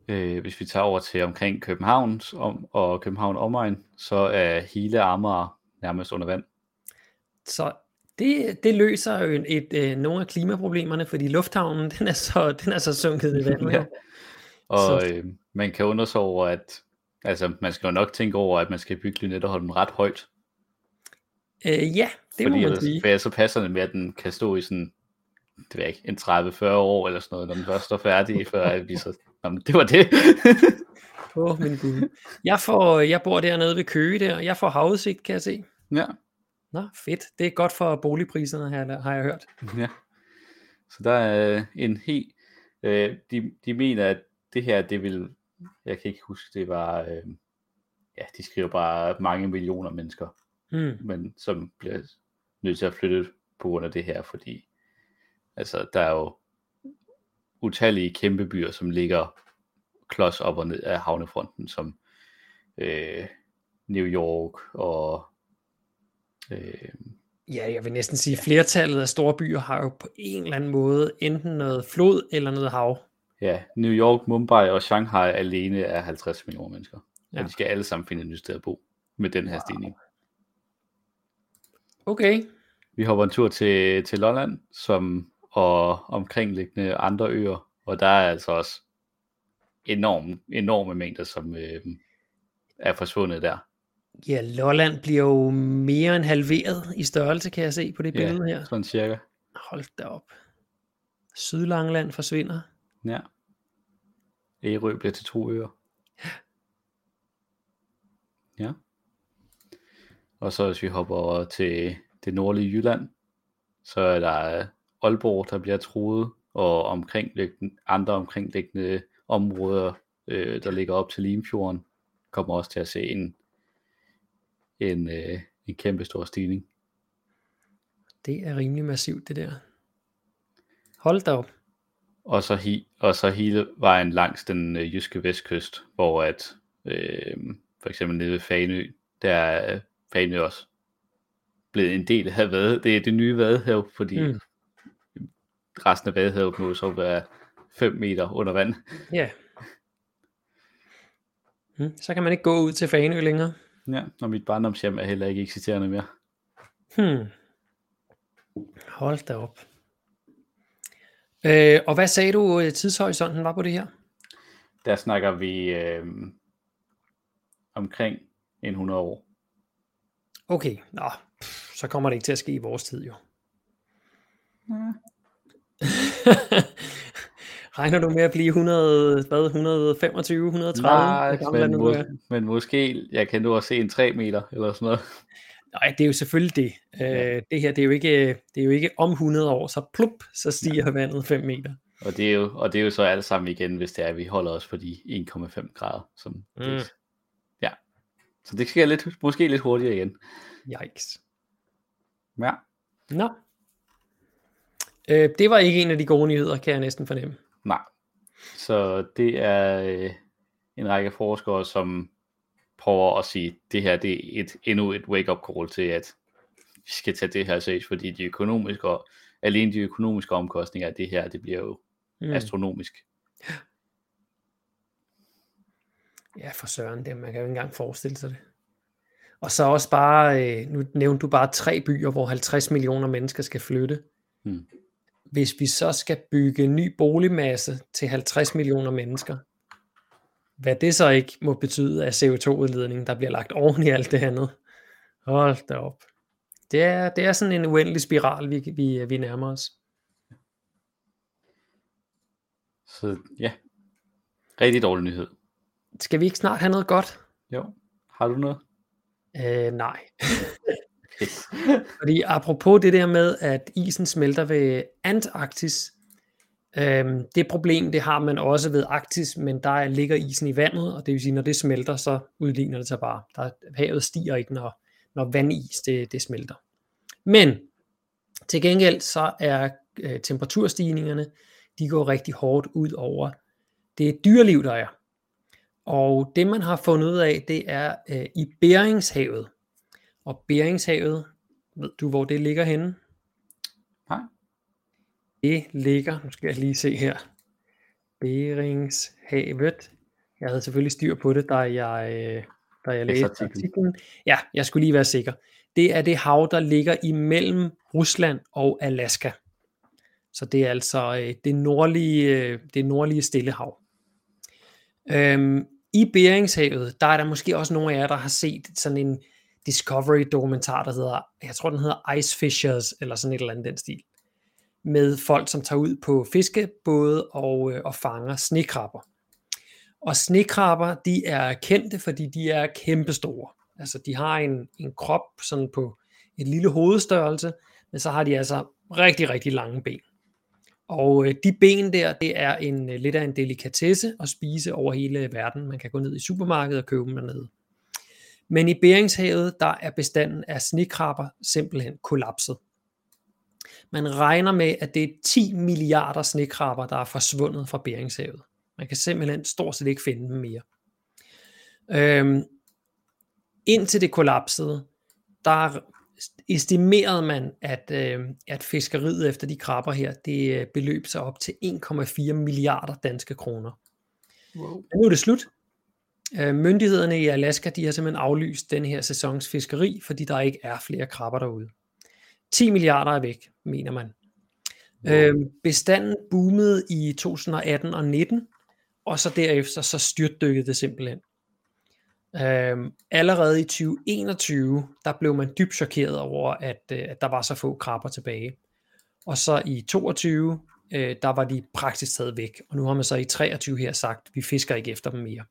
Øh, hvis vi tager over til omkring København om, og København omegn, så er hele Amager nærmest under vand. Så det, det løser jo et, et, et, nogle af klimaproblemerne, fordi lufthavnen [laughs] den er så, den er så sunket i vandet. [laughs] ja. Og øh, man kan undre sig over, at altså, man skal jo nok tænke over, at man skal bygge Lynetteholmen ret højt. Øh, ja, det Fordi må man sige. Fordi så passer det med, at den kan stå i sådan, det ved jeg ikke, en 30-40 år eller sådan noget, når den først står færdig, [laughs] før vi så, jamen, det var det. [laughs] Åh, oh, min gud. Jeg, får, jeg bor dernede ved Køge der, jeg får havudsigt, kan jeg se. ja, Nå, fedt. Det er godt for boligpriserne, her, har jeg hørt. ja. Så der er en helt, øh, de, de mener, at det her, det vil, jeg kan ikke huske, det var, øh, ja, de skriver bare mange millioner mennesker, Hmm. men som bliver nødt til at flytte på grund af det her, fordi altså, der er jo utallige kæmpe byer, som ligger klods op og ned af havnefronten, som øh, New York og øh, Ja, jeg vil næsten sige, at flertallet af store byer har jo på en eller anden måde enten noget flod eller noget hav. ja, New York, Mumbai og Shanghai alene er 50 millioner mennesker. Ja. Og de skal alle sammen finde et nyt sted at bo med den her stigning. Okay. Vi hopper en tur til, til Lolland, som og omkringliggende andre øer, og der er altså også enorme, enorme mængder, som øh, er forsvundet der. Ja, Lolland bliver jo mere end halveret i størrelse, kan jeg se på det billede her. sådan cirka. Hold da op. Sydlangeland forsvinder. Ja. Ærø bliver til to øer. Ja. Og så hvis vi hopper over til det nordlige Jylland, så er der Aalborg, der bliver truet, og omkringliggende, andre omkringliggende områder, øh, der ligger op til Limfjorden, kommer også til at se en, en, øh, en kæmpe stor stigning. Det er rimelig massivt, det der. Hold da op. Og så, hi, og så hele vejen langs den øh, jyske vestkyst, hvor at øh, for eksempel nede ved Fanø, der Fanø også blevet en del af vade. Det er det nye vadehav, fordi Mm. mm. resten af vadehavet må så være 5 meter under vand. Ja. Hmm. Så kan man ikke gå ud til Fanø længere. Ja, og mit barndomshjem er heller ikke eksisterende mere. Hmm. Hold da op. Øh, og hvad sagde du, øh, tidshorisonten var på det her? Der snakker vi øh, omkring en 100 år. Okay, Nå, pff, så kommer det ikke til at ske i vores tid jo. [laughs] Regner du med at blive 100, hvad, 125, 130? Nej, men, mås- men måske, jeg kan nu også se en 3 meter, eller sådan noget. Nej, det er jo selvfølgelig det. Ja. Øh, det her, det er, jo ikke, det er jo ikke om 100 år, så plup, så stiger ja. vandet 5 meter. Og det, er jo, og det er jo så alt sammen igen, hvis det er, at vi holder os på de 1,5 grader. Som Mm. det. Så det sker lidt, måske lidt hurtigere igen. Yikes. Ja. Nå. Øh, det var ikke en af de gode nyheder, kan jeg næsten fornemme. Nej. Så det er øh, en række forskere, som prøver at sige, det her det er et, endnu et wake-up call til, at vi skal tage det her seriøst, fordi de økonomiske, alene de økonomiske omkostninger af det her, det bliver jo mm. astronomisk. [gasps] Ja, for søren, det, man kan jo ikke engang forestille sig det. Og så også bare, øh, nu nævnte du bare tre byer, hvor 50 millioner mennesker skal flytte. Mm. Hvis vi så skal bygge ny boligmasse til 50 millioner mennesker, hvad det så ikke må betyde af CO2-udledning, der bliver lagt oven i alt det andet. Hold da op. Det er, det er sådan en uendelig spiral, vi, vi, vi nærmer os. Så ja, rigtig dårlig nyhed. Skal vi ikke snart have noget godt? Jo, har du noget? Øh, nej. [laughs] Fordi apropos det der med, at isen smelter ved Antarktis, øhm, det problem, det har man også ved Arktis, men der ligger isen i vandet, og det vil sige, når det smelter, så udligner det sig bare. Der, havet stiger ikke, når, når vandis det, det smelter. Men til gengæld så er øh, temperaturstigningerne, de går rigtig hårdt ud over det dyreliv, der er. Og det man har fundet ud af, det er øh, i Beringshavet. Og Beringshavet, ved du hvor det ligger henne? Nej. Det ligger, nu skal jeg lige se her, Beringshavet. Jeg havde selvfølgelig styr på det, da jeg, øh, da jeg læste artiklen. Ja, jeg skulle lige være sikker. Det er det hav, der ligger imellem Rusland og Alaska. Så det er altså øh, det nordlige, øh, det nordlige Stillehav. Øhm, I Beringshavet, der er der måske også nogle af jer, der har set sådan en Discovery dokumentar, der hedder, jeg tror den hedder Ice Fishers, eller sådan et eller andet den stil, med folk, som tager ud på fiskebåde og, øh, og fanger snekrabber. Og snekrabber, de er kendte, fordi de er kæmpestore. Altså, de har en, en krop sådan på et lille hovedstørrelse, men så har de altså rigtig, rigtig lange ben. Og øh, de ben der, det er en øh, lidt af en delikatesse at spise over hele verden. Man kan gå ned i supermarkedet og købe dem dernede. Men i Beringshavet, der er bestanden af snekrabber simpelthen kollapset. Man regner med, at det er 10 milliarder snekrabber, der er forsvundet fra Beringshavet. Man kan simpelthen stort set ikke finde dem mere. Øhm, indtil det kollapsede, der estimerede man, at, øh, at fiskeriet efter de krabber her, det øh, beløb sig op til 1,4 milliarder danske kroner. Wow. Men nu er det slut. Øh, myndighederne i Alaska, de har simpelthen aflyst den her sæsons fiskeri, fordi der ikke er flere krabber derude. 10 milliarder er væk, mener man. Wow. Øh, bestanden boomede i 2018 og 19, og så derefter så styrtdykkede det simpelthen. Øhm, allerede i 2021, der blev man dybt chokeret over, at, øh, at der var så få krabber tilbage. Og så i 22, øh, der var de praktisk taget væk. Og nu har man så i 23 her sagt, vi fisker ikke efter dem mere.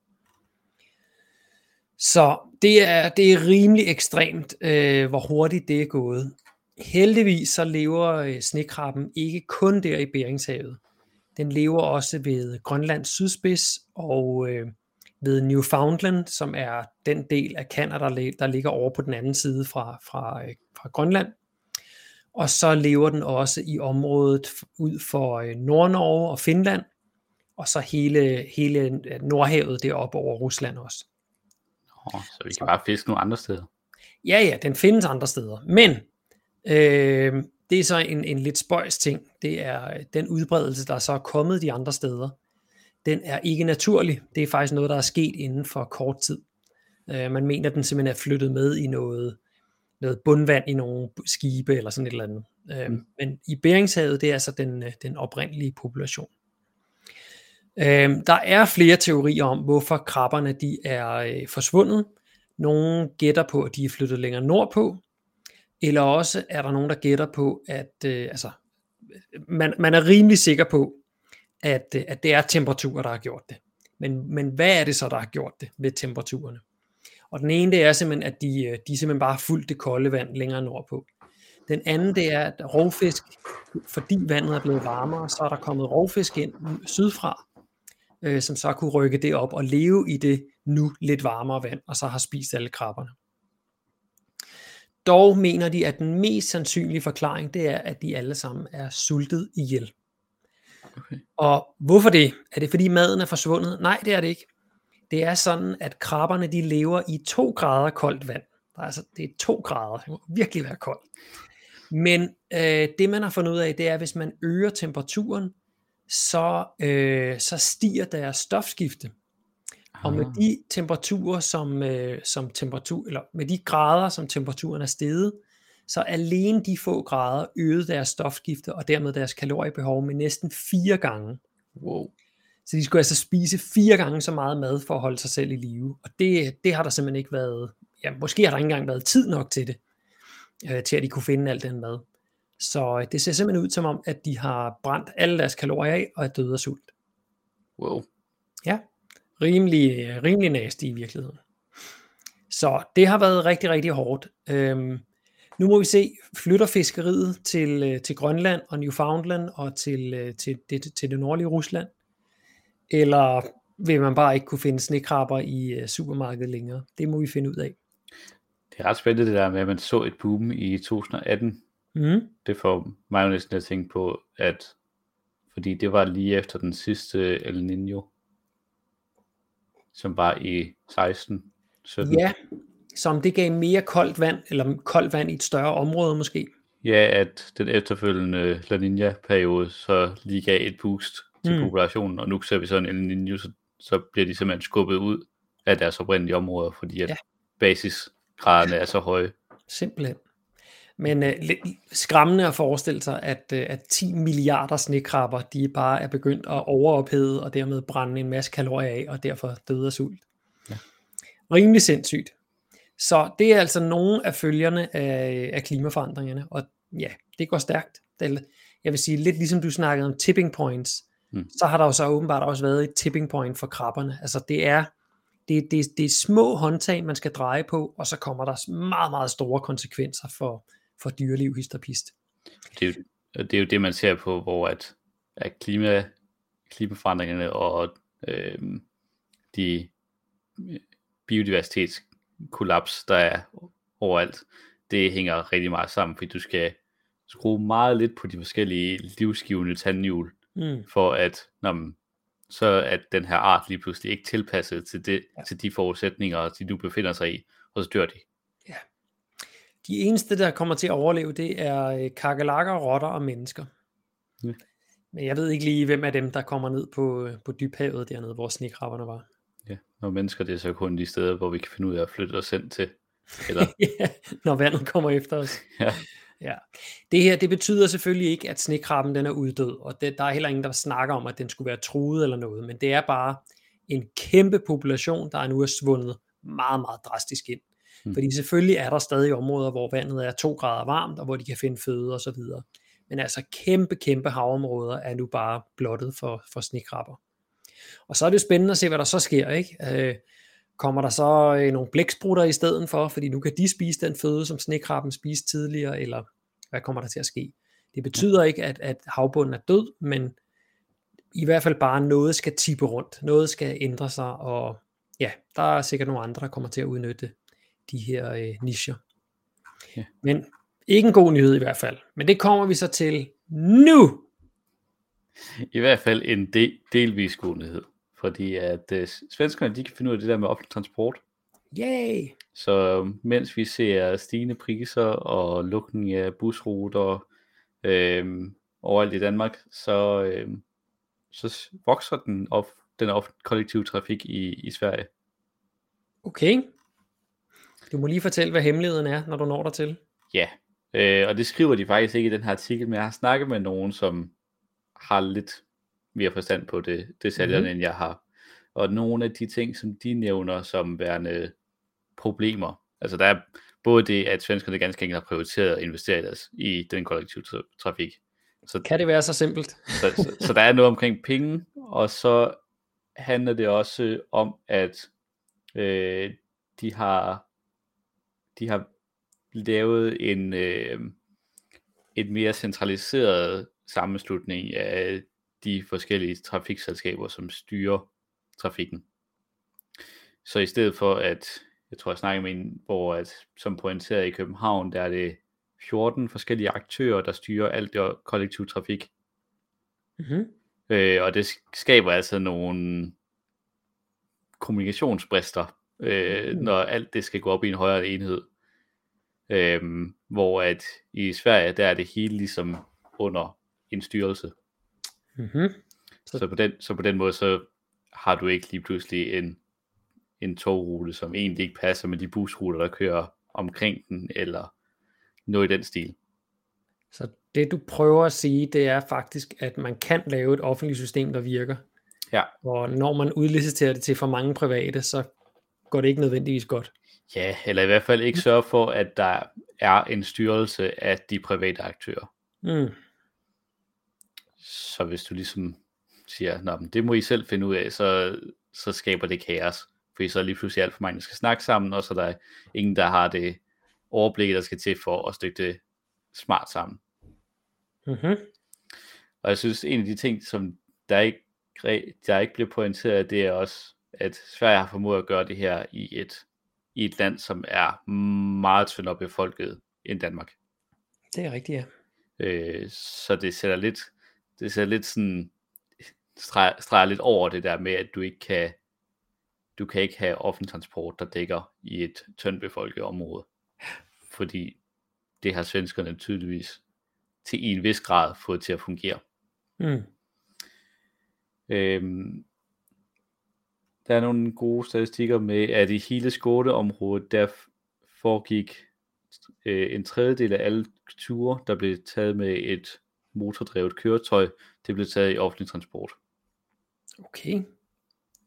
Så det er, det er rimelig ekstremt, øh, hvor hurtigt det er gået. Heldigvis så lever øh, snekrabben ikke kun der i Beringshavet. Den lever også ved Grønlands sydspids og øh, ved Newfoundland, som er den del af Canada, der ligger over på den anden side fra, fra, øh, fra Grønland. Og så lever den også i området ud for øh, Nordnorge og Finland, og så hele, hele Nordhavet deroppe over Rusland også. Oh, så vi kan bare fiske nogle andre steder? Ja, ja, den findes andre steder. Men øh, det er så en, en lidt spøjs ting. Det er den udbredelse, der så er kommet de andre steder den er ikke naturlig. Det er faktisk noget, der er sket inden for kort tid. Øh, man mener, at den simpelthen er flyttet med i noget, noget bundvand i nogle skibe eller sådan et eller andet. Øh, mm. Men i Beringshavet, det er altså den, øh, den oprindelige population. Øh, der er flere teorier om, hvorfor krabberne de er øh, forsvundet. Nogle gætter på, at de er flyttet længere nordpå, eller også er der nogen, der gætter på, at øh, altså, man, man er rimelig sikker på, at, øh, at det er temperaturer, der har gjort det. Men, men hvad er det så, der har gjort det ved temperaturerne? Og den ene, det er simpelthen, at de, øh, de simpelthen bare har fulgt det kolde vand længere nordpå. Den anden, det er, at rovfisk, fordi vandet er blevet varmere, så er der kommet rovfisk ind sydfra, øh, som så kunne rykke det op og leve i det nu lidt varmere vand, og så har spist alle krabberne. Dog mener de, at den mest sandsynlige forklaring, det er, at de alle sammen er sultet ihjel. Okay. Og hvorfor det? Er det fordi maden er forsvundet? Nej, det er det ikke. Det er sådan, at krabberne de lever i 2 grader koldt vand. Der er altså, det er 2 grader. Det må virkelig være koldt. Men øh, det man har fundet ud af, det er, at hvis man øger temperaturen, så, øh, så stiger deres stofskifte. Og med de temperaturer, som, øh, som temperatur, eller med de grader, som temperaturen er steget, så alene de få grader øgede deres stofskifte og dermed deres kaloriebehov med næsten fire gange. Wow. Så de skulle altså spise fire gange så meget mad for at holde sig selv i live. Og det, det har der simpelthen ikke været, ja, måske har der ikke engang været tid nok til det, øh, til at de kunne finde al den mad. Så øh, det ser simpelthen ud som om, at de har brændt alle deres kalorier af og er døde af sult. Wow. Ja, rimelig, øh, rimelig nasty i virkeligheden. Så det har været rigtig, rigtig hårdt. Øhm, nu må vi se, flytter fiskeriet til, øh, til Grønland og Newfoundland og til, øh, til, til, til det nordlige Rusland? Eller vil man bare ikke kunne finde snekrabber i øh, supermarkedet længere? Det må vi finde ud af. Det er ret spændende det der med, at man så et boom i 2018. Mm. Det får mig jo næsten at tænke på, at fordi det var lige efter den sidste El Niño, som var i 16, 17. Ja, som det gav mere koldt vand, eller koldt vand i et større område måske. Ja, at den efterfølgende La Nina-periode så lige gav et boost til Mm. populationen, og nu ser vi sådan en linje, så, så bliver de simpelthen skubbet ud af deres oprindelige områder, fordi at ja. basisgraderne er så høje. Simpelthen. Men øh, lidt skræmmende at forestille sig, at, øh, at 10 milliarder snekrabber, de bare er begyndt at overophede og dermed brænde en masse kalorier af, og derfor døde af sult. Ja. Rimelig sindssygt. Så det er altså nogle af følgerne af, af klimaforandringerne, og ja, det går stærkt. Det jeg vil sige, lidt ligesom du snakkede om tipping points, Mm. så har der jo så åbenbart også været et tipping point for krabberne. Altså det er, det, det, det er små håndtag, man skal dreje på, og så kommer der meget, meget store konsekvenser for, for dyreliv, histopist. Det er, jo, det er jo det, man ser på, hvor at, at klima, klimaforandringerne og øh, de biodiversitetskollaps, der er overalt, det hænger rigtig meget sammen, fordi du skal skrue meget lidt på de forskellige livsgivende tandhjul, Mm. for at når man, så at den her art lige pludselig ikke tilpasset til, det, Ja. ja. til de forudsætninger, de nu befinder sig i, og så dør de. De eneste, der kommer til at overleve, det er øh, kakelakker, rotter og mennesker. Ja. Men jeg ved ikke lige, hvem af dem, der kommer ned på, øh, på dybhavet dernede, hvor snekrabberne var. Og mennesker, det er så kun de steder, hvor vi kan finde ud af at flytte os hen til. Eller, [laughs] ja, når vandet kommer efter os. [laughs] ja. Ja. Det her, det betyder selvfølgelig ikke, at snekrabben den er uddød, og det, der er heller ingen, der snakker om, at den skulle være truet eller noget, men det er bare en kæmpe population, der nu er svundet meget, meget drastisk ind. Mm. Fordi selvfølgelig er der stadig områder, hvor vandet er to grader varmt, og hvor de kan finde føde og så videre. Men altså kæmpe, kæmpe havområder er nu bare blottet for, for snekrabber. Og så er det jo spændende at se, hvad der så sker, ikke? Øh, kommer der så øh, nogle blæksprutter i stedet for, fordi nu kan de spise den føde, som snekrabben spiste tidligere, eller hvad kommer der til at ske? Det betyder ikke, at, at havbunden er død, men i hvert fald bare noget skal tippe rundt, noget skal ændre sig, og ja, der er sikkert nogle andre, der kommer til at udnytte de her øh, nicher. Ja. Men ikke en god nyhed i hvert fald. Men det kommer vi så til nu. I hvert fald en del, delvis god nyhed. Fordi at øh, svenskerne, de kan finde ud af det der med offentlig transport. Yay! Så mens vi ser stigende priser og lukning af busruter øh, overalt i Danmark, så, øh, så vokser den, off, den off, kollektive trafik i, i Sverige. Okay. Du må lige fortælle, hvad hemmeligheden er, når du når der til. Ja, øh, og det skriver de faktisk ikke i den her artikel, men jeg har snakket med nogen, som har lidt mere forstand på det, det sælgerne, mm-hmm. end jeg har. Og nogle af de ting, som de nævner som værende problemer, altså der er både det, at svenskerne ganske enkelt har prioriteret at investere i, deres, i den kollektive tra- trafik. Så, Kan det være så simpelt? så, så, så der er noget omkring penge, og så handler det også om, at øh, de har de har lavet en øh, et mere centraliseret sammenslutning af de forskellige trafikselskaber, som styrer trafikken. Så i stedet for at, jeg tror jeg snakker med en, hvor at, som pointeret i København, der er det 14 forskellige aktører, der styrer alt det kollektiv trafik. Mm-hmm. Øh, og det skaber altså nogle kommunikationsbrister, øh, Mm. når alt det skal gå op i en højere enhed. Øhm, hvor at i Sverige, der er det hele ligesom under en styrelse. Mm-hmm. Så, så, på, den, så på den måde, så har du ikke lige pludselig en, en togrute, som egentlig ikke passer med de busruter, der kører omkring den, eller noget i den stil. Så det du prøver at sige, det er faktisk, at man kan lave et offentligt system, der virker. Ja. Og når man udliciterer det til for mange private, så går det ikke nødvendigvis godt. Ja, eller i hvert fald ikke sørge for, at der er en styrelse af de private aktører. Mm. Så hvis du ligesom siger, Nå, men det må I selv finde ud af, så, så skaber det kaos. Fordi så er lige pludselig alt for mange, der skal snakke sammen, og så er der ingen, der har det overblik, der skal til for at stykke det smart sammen. Mm-hmm. Og jeg synes, en af de ting, som der ikke, der ikke bliver pointeret, det er også, at Sverige har formået at gøre det her i et, i et land, som er meget tyndere befolket end Danmark. Det er rigtigt, ja. Øh, så det sætter lidt, det sætter lidt sådan, streger, streger lidt over det der med, at du ikke kan, du kan ikke have offentlig transport, der dækker i et tyndt befolket område. Fordi det har svenskerne tydeligvis til en vis grad fået til at fungere. Mm. Øhm, der er nogle gode statistikker med, at i hele Skåneområdet, der foregik øh, en tredjedel af alle ture, der blev taget med et motordrevet køretøj, det blev taget i offentlig transport. Okay.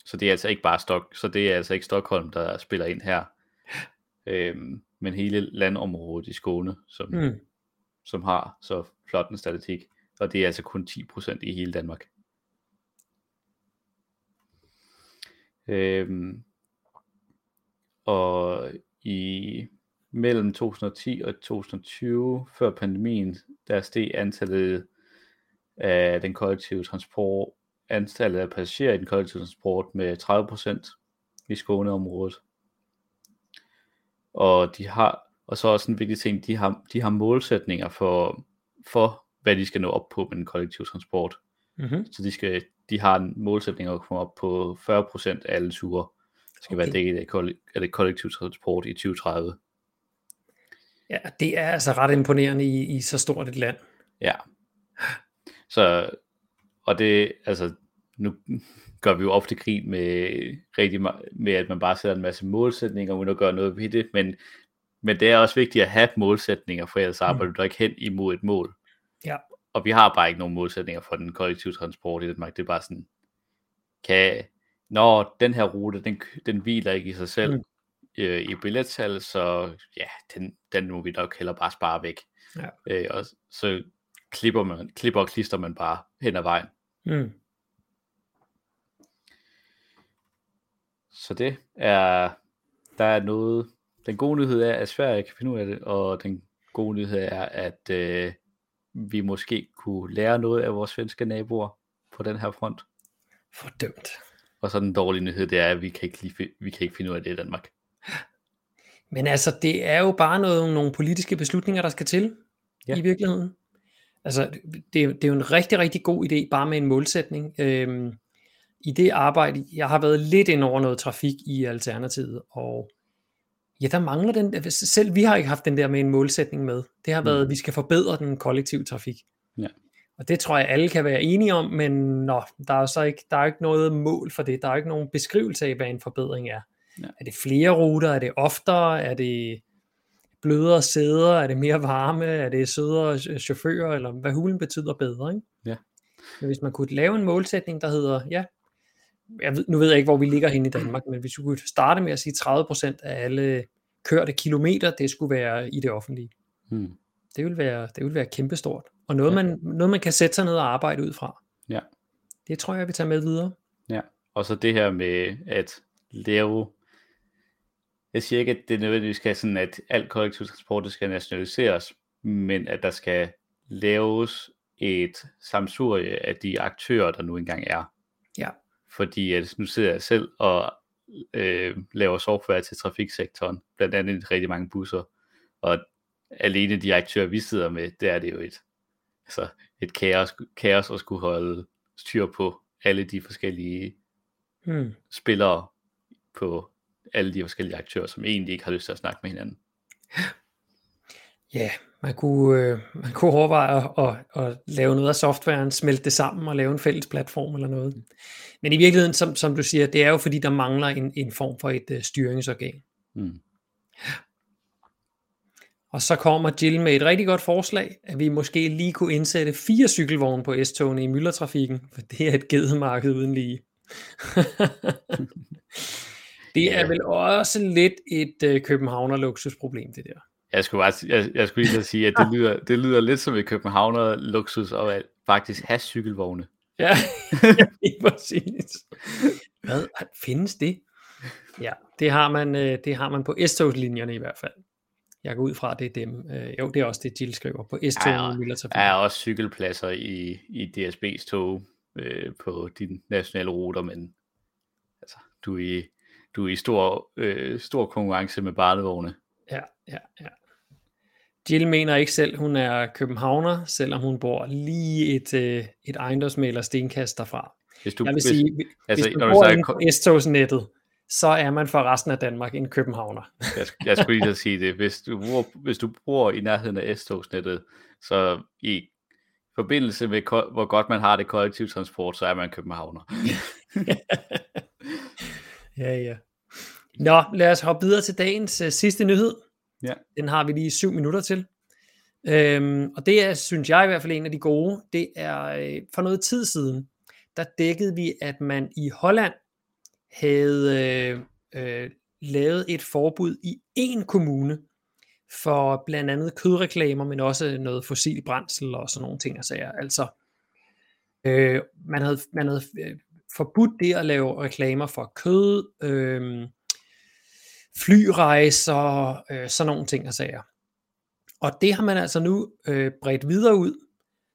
Så det er altså ikke bare Stok, så det er altså ikke Stockholm, der spiller ind her. Øhm, men hele landområdet i Skåne, som, Mm. som har så flot en statistik. Og det er altså kun 10% i hele Danmark. Øhm, og i mellem 2010 og 2020, før pandemien, der steg antallet af den kollektive transport, antallet af passagerer i den kollektive transport med 30% i Skåneområdet. Og de har, og så også en vigtig ting, de har, de har målsætninger for, for, hvad de skal nå op på med den kollektive transport. Mm-hmm. Så de, skal, de har en målsætning at komme op på 40% af alle ture, skal okay. være dækket af det kollektive transport i 2030. Ja, det er altså ret imponerende i, i så stort et land. Ja. Så, og det, altså, nu gør vi jo ofte grin med, rigtig, med, at man bare sætter en masse målsætninger, uden at gøre noget ved det, men, men det er også vigtigt at have målsætninger, for ellers arbejder du ikke hen imod et mål. Ja. Og vi har bare ikke nogen målsætninger for den kollektive transport i Danmark. Det er bare sådan, kan, når den her rute, den, den hviler ikke i sig selv Mm. Øh, i billettal, så ja, den, den må vi nok heller bare spare væk. Ja. Øh, og så klipper, man, klipper og klister man bare hen ad vejen. Mm. Så det er, der er noget, den gode nyhed er, at Sverige kan finde ud af det, og den gode nyhed er, at øh, vi måske kunne lære noget af vores svenske naboer på den her front. Fordømt. Og så den dårlige nyhed, det er, at vi kan ikke, lige, vi kan ikke finde ud af det i Danmark. Men altså, det er jo bare noget, nogle politiske beslutninger, der skal til ja. I virkeligheden. Altså, det, er- det er jo en rigtig, rigtig god idé, bare med en målsætning. Øhm, I det arbejde, jeg har været lidt ind over noget trafik i Alternativet, og ja, der mangler den, selv vi har ikke haft den der med en målsætning med. Det har været, at Mm. vi skal forbedre den kollektive trafik. Ja. Og det tror jeg, alle kan være enige om, men nå, der er så ikke, der er ikke noget mål for det. Der er ikke nogen beskrivelse af, hvad en forbedring er. Ja. Er det flere ruter? Er det oftere? Er det blødere sæder? Er det mere varme? Er det sødere ch- chauffører? Eller hvad hulen betyder bedre? Ikke? Ja. Men hvis man kunne lave en målsætning, der hedder, ja, jeg ved, nu ved jeg ikke, hvor vi ligger henne i Danmark, men hvis vi kunne starte med at sige 30% af alle kørte kilometer, det skulle være i det offentlige. Hmm. Det vil være, det vil være kæmpestort. Og noget, Ja. man, noget, man kan sætte sig ned og arbejde ud fra. Ja. Det tror jeg, jeg vil tage med videre. Ja, og så det her med at lave, jeg siger ikke, at det nødvendigvis skal sådan, at alt kollektiv transport skal nationaliseres, men at der skal laves et samsurie af de aktører, der nu engang er. Ja. Fordi at nu sidder jeg selv og øh, laver software til trafiksektoren, blandt andet i rigtig mange busser, og alene de aktører, vi sidder med, der er det jo et, altså et kaos, kaos at skulle holde styr på alle de forskellige Hmm. spillere på alle de forskellige aktører, som egentlig ikke har lyst til at snakke med hinanden. Ja, man kunne, øh, man kunne overveje at, at, at lave noget af softwaren, smelte det sammen og lave en fælles platform eller noget. Men i virkeligheden, som, som du siger, det er jo fordi, der mangler en, en form for et uh, styringsorgan. Mm. Og så kommer Jill med et rigtig godt forslag, at vi måske lige kunne indsætte fire cykelvogne på S-togene i myldretrafikken, for det er et gedemarked uden lige. [laughs] det er vel også lidt et uh, Københavner luksusproblem, det der. Jeg skulle, bare, jeg, jeg skulle lige sige, at det [laughs] lyder, det lyder lidt som et københavner luksus og at faktisk have cykelvogne. Ja, [laughs] [laughs] lige præcis. Hvad? Findes det? Ja, det har man, øh, det har man på S-togslinjerne i hvert fald. Jeg går ud fra, at det er dem. Øh, jo, det er også det, Jill skriver på i myldretrafikken. Der er også cykelpladser i, i DSB's tog øh, på de nationale ruter, men altså, du er i, du er i stor, øh, stor konkurrence med barnevogne. Ja, ja, ja. Jill mener ikke selv, hun er københavner, selvom hun bor lige et, øh, et ejendomsmaler stenkast derfra. Hvis du, Jeg vil hvis, sige, hvis altså, man når du bor snakker inde ko- på S-togsnettet, så er man for resten af Danmark en københavner. [laughs] jeg, jeg skulle lige sige det. Hvis du, bor, hvis du bor i nærheden af S-togsnettet, så i forbindelse med, hvor godt man har det kollektiv transport, så er man københavner. [laughs] [laughs] ja, ja. Nå, lad os hoppe videre til dagens uh, sidste nyhed. Ja. Den har vi lige syv minutter til. Øhm, og det er, synes jeg i hvert fald, en af de gode. Det er øh, for noget tid siden, der dækkede vi, at man i Holland havde øh, øh, lavet et forbud i en kommune for blandt andet kødreklamer, men også noget fossil brændsel og sådan nogle ting. Altså, altså øh, man havde, man havde øh, forbudt det at lave reklamer for kød, øh, flyrejser, øh, sådan nogle ting og sager. Og det har man altså nu øh, bredt videre ud,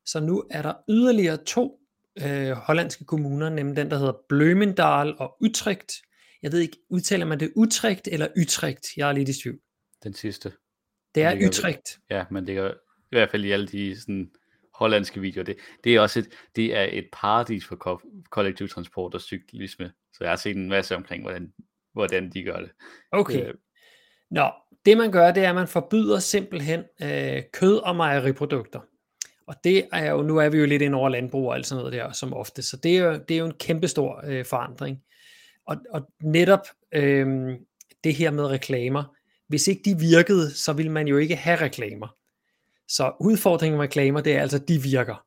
så nu er der yderligere to øh, hollandske kommuner, nemlig den, der hedder Blømendal og Utrecht. Jeg ved ikke, udtaler man det Utrecht eller Utrecht? Jeg er lidt i tvivl. Den sidste. Det er ligger, Utrecht. Ja, men det er i hvert fald i alle de sådan, hollandske videoer. Det, det er også et, det er et paradis for ko- kollektiv transport og cyklisme. Så jeg har set en masse omkring, hvordan, hvordan de gør det. Okay. Øh. Nå, det man gør, det er, at man forbyder simpelthen øh, kød- og mejeriprodukter. Og det er jo, nu er vi jo lidt ind over landbrug og alt sådan noget der, som ofte, så det er jo, det er jo en kæmpestor øh, forandring. Og, og netop øh, det her med reklamer, hvis ikke de virkede, så ville man jo ikke have reklamer. Så udfordringen med reklamer, det er altså, at de virker.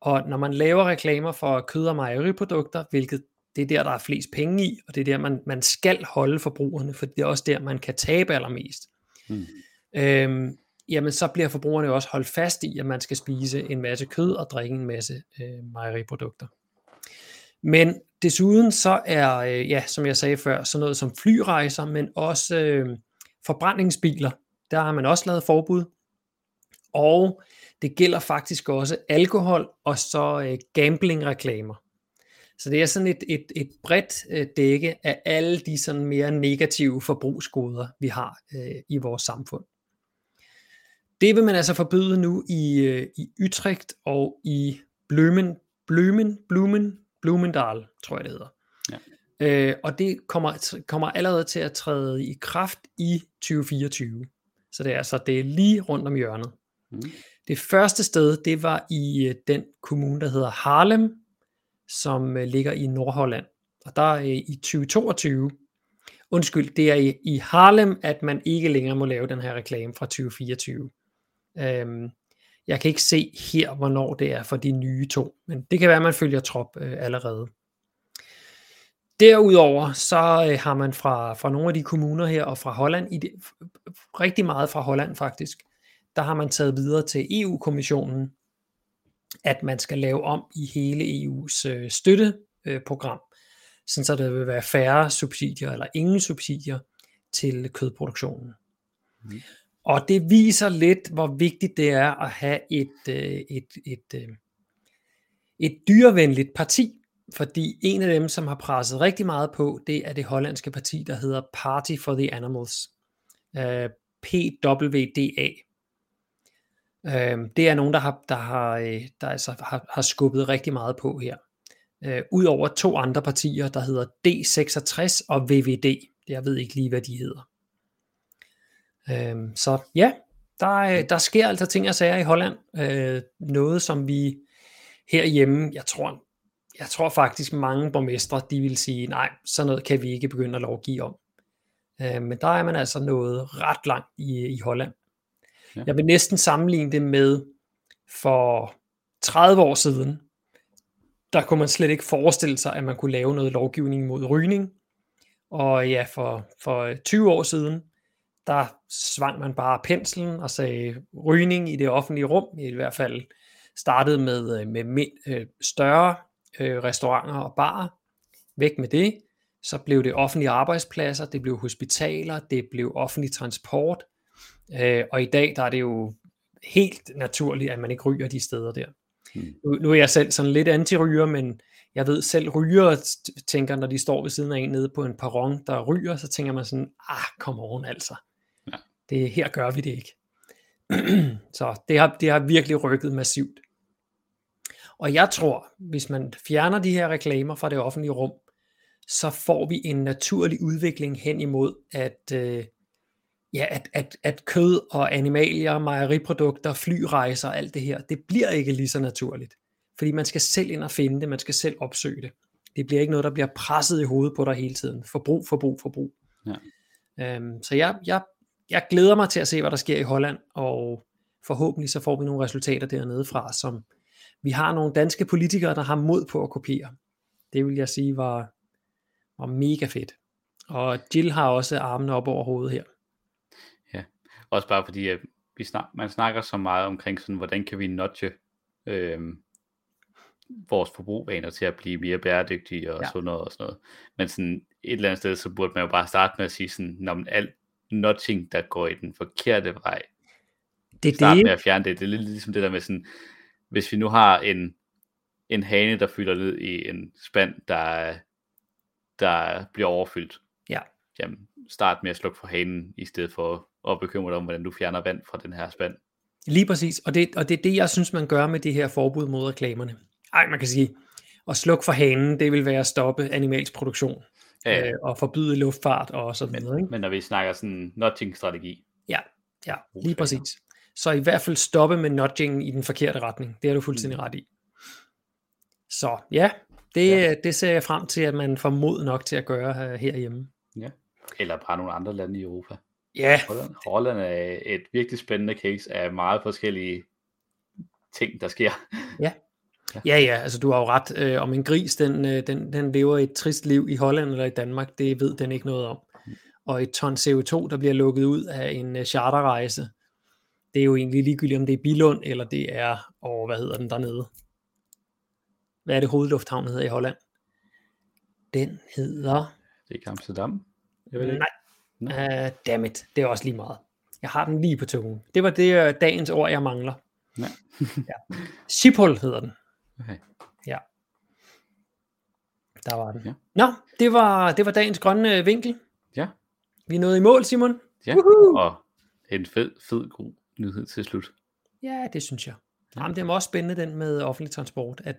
Og når man laver reklamer for kød- og mejeriprodukter, hvilket det er der, der er flest penge i, og det er der, man, man skal holde forbrugerne, for det er også der, man kan tabe allermest. Hmm. Øhm, jamen så bliver forbrugerne også holdt fast i, at man skal spise en masse kød og drikke en masse øh, mejeriprodukter. Men desuden så er, øh, ja, som jeg sagde før, sådan noget som flyrejser, men også øh, forbrændingsbiler, der har man også lavet forbud. Og det gælder faktisk også alkohol og så øh, gambling-reklamer. Så det er sådan et, et, et bredt øh, dække af alle de sådan mere negative forbrugsgoder, vi har øh, i vores samfund. Det vil man altså forbyde nu i, øh, i Utrecht og i Blømen, Blømen, Blumen, Blumendal, tror jeg det hedder. Ja. Øh, og det kommer, kommer allerede til at træde i kraft i 2024. Så det er altså det er lige rundt om hjørnet. Mm. Det første sted, det var i øh, den kommune, der hedder Harlem, som øh, ligger i Nordholland. Og der er i 2022, undskyld, det er i, i Harlem, at man ikke længere må lave den her reklame fra 2024. Øhm, jeg kan ikke se her, hvornår det er for de nye to, men det kan være, at man følger trop øh, allerede. Derudover så øh, har man fra, fra nogle af de kommuner her og fra Holland, i det, rigtig meget fra Holland faktisk, der har man taget videre til EU-kommissionen, at man skal lave om i hele EU's øh, støtteprogram, sådan så der vil være færre subsidier eller ingen subsidier til kødproduktionen. Mm. Og det viser lidt, hvor vigtigt det er at have et, øh, et, et, et, øh, et dyrevenligt parti, fordi en af dem, som har presset rigtig meget på, det er det hollandske parti, der hedder Party for the Animals, øh, PWDA. Øh, det er nogen, der har, der har, øh, der altså har, har skubbet rigtig meget på her. Øh, Udover to andre partier, der hedder D66 og VVD. Jeg ved ikke lige, hvad de hedder. Øh, så ja, der, der sker altså ting og sager i Holland. Øh, noget, som vi herhjemme, jeg tror, jeg tror faktisk mange borgmestre, de vil sige, nej, sådan noget kan vi ikke begynde at lovgive om. Øh, men der er man altså nået ret langt i, i Holland. Ja. Jeg vil næsten sammenligne det med for 30 år siden, der kunne man slet ikke forestille sig, at man kunne lave noget lovgivning mod rygning. Og ja, for, for 20 år siden, der svang man bare penslen og sagde rygning i det offentlige rum, i hvert fald startede med, øh, med, med øh, større øh, restauranter og barer, væk med det, så blev det offentlige arbejdspladser, det blev hospitaler, det blev offentlig transport, øh, og i dag der er det jo helt naturligt, at man ikke ryger de steder der. Hmm. Nu, nu er jeg selv sådan lidt anti-ryger, men jeg ved selv ryger tænker, når de står ved siden af en nede på en perron, der ryger, så tænker man sådan, ah, kom on altså. Ja. Det, her gør vi det ikke. [clears throat] så det har, det har virkelig rykket massivt. Og jeg tror, hvis man fjerner de her reklamer fra det offentlige rum, så får vi en naturlig udvikling hen imod, at, øh, ja, at, at, at kød og animalier, mejeriprodukter, flyrejser og alt det her, det bliver ikke lige så naturligt. Fordi man skal selv ind og finde det, man skal selv opsøge det. Det bliver ikke noget, der bliver presset i hovedet på dig hele tiden. Forbrug, forbrug, forbrug. Ja. Øhm, så jeg, jeg, jeg glæder mig til at se, hvad der sker i Holland, og forhåbentlig så får vi nogle resultater dernede fra, som vi har nogle danske politikere, der har mod på at kopiere. Det vil jeg sige var, var mega fedt. Og Jill har også armene op over hovedet her. Også bare fordi at vi snak, man snakker så meget omkring sådan, hvordan kan vi nudge øh, vores forbrugvaner til at blive mere bæredygtige og ja. sådan noget og sådan noget. Men sådan et eller andet sted, så burde man jo bare starte med at sige sådan, når man alt nudging, der går i den forkerte vej, Det start det. med at fjerne det. Det er lidt ligesom det der med sådan, hvis vi nu har en, en hane, der fylder ned i en spand, der, der bliver overfyldt. Ja. Jamen, start med at slukke for hanen, i stedet for at bekymre dig om, hvordan du fjerner vand fra den her spand. Lige præcis, og det, og det er det, jeg synes, man gør med det her forbud mod reklamerne. Ej, man kan sige, at slukke for hanen, det vil være at stoppe animalsk produktion, Ja, ja. øh, og forbyde luftfart og så videre. Ikke? Men når vi snakker sådan nudging-strategi, Ja, ja, Gode lige præcis. Så i hvert fald stoppe med nudgingen i den forkerte retning. Det er du fuldstændig Mm. ret i. Så ja, det, Ja. ja. det ser jeg frem til, at man får mod nok til at gøre uh, herhjemme. eller bare nogle andre lande i Europa. Ja, Holland, Holland er et virkelig spændende case af meget forskellige ting, der sker. [laughs] ja, ja, altså du har jo ret. Øh, om en gris, den, øh, den, den lever et trist liv i Holland eller i Danmark, det ved den ikke noget om. Og et ton CO2, der bliver lukket ud af en øh, charterrejse, det er jo egentlig ligegyldigt, om det er Bilund, eller det er, og hvad hedder den dernede? Hvad er det hovedlufthavn hedder i Holland? Den hedder... Det er ikke Amsterdam. Jeg ved det ikke. Nej. Uh, dammit, det er også lige meget. Jeg har den lige på tungen. Det var det uh, dagens ord, jeg mangler. Ja. ja. Schiphol hedder den. Okay. Der var den. Ja. Nå, det var, det var dagens grønne øh, vinkel. Ja. Vi er nået i mål, Simon. Ja, Woohoo! og en fed, fed, god nyhed til slut. Ja, det synes jeg. Jamen, det er også spændende, den med offentlig transport. At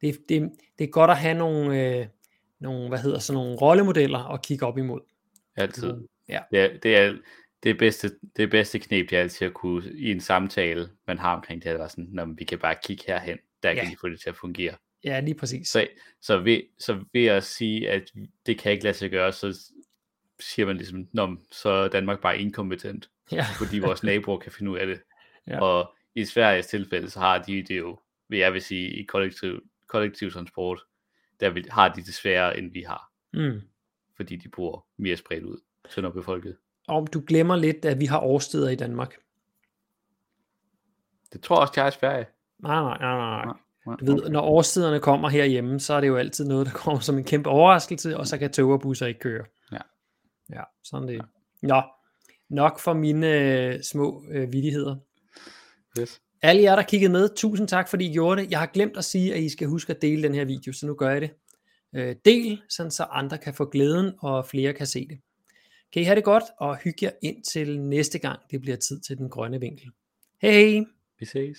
det, det, det er godt at have nogle, øh, nogle, hvad hedder, sådan nogle rollemodeller at kigge op imod. Altid. Ja. Det er, det er det bedste, det bedste knep, det er altid at kunne, i en samtale, man har omkring det, her, er sådan, når vi kan bare kigge herhen, der Ja. kan de få det til at fungere. Ja, lige præcis. Så, så, ved, så ved at sige, at det kan ikke lade sig gøre, så siger man ligesom, Nå, så er Danmark bare inkompetent, Ja. fordi vores [laughs] naboer kan finde ud af det. Ja. Og i Sveriges tilfælde, så har de det jo, vil jeg vil sige, i kollektiv, kollektiv transport, der vil, har de det sværere, end vi har, Mm. fordi de bor mere spredt ud, tyndere befolket. Og du glemmer lidt, at vi har årstider i Danmark. Det tror jeg også, jeg er i Sverige. Nej, nej, nej, nej. Nej, Du ved, når årstiderne kommer herhjemme, så er det jo altid noget, der kommer som en kæmpe overraskelse, og så kan tog og busser ikke køre. Ja. Ja, sådan det. Nå, nok for mine øh, små øh, vidigheder. Yes. Alle jer, der kiggede med, tusind tak, fordi I gjorde det. Jeg har glemt at sige, at I skal huske at dele den her video, så nu gør jeg det. Øh, del, sådan så andre kan få glæden, og flere kan se det. Kan I have det godt, og hygge jer ind til næste gang, det bliver tid til den grønne vinkel. Hej hej! Vi ses.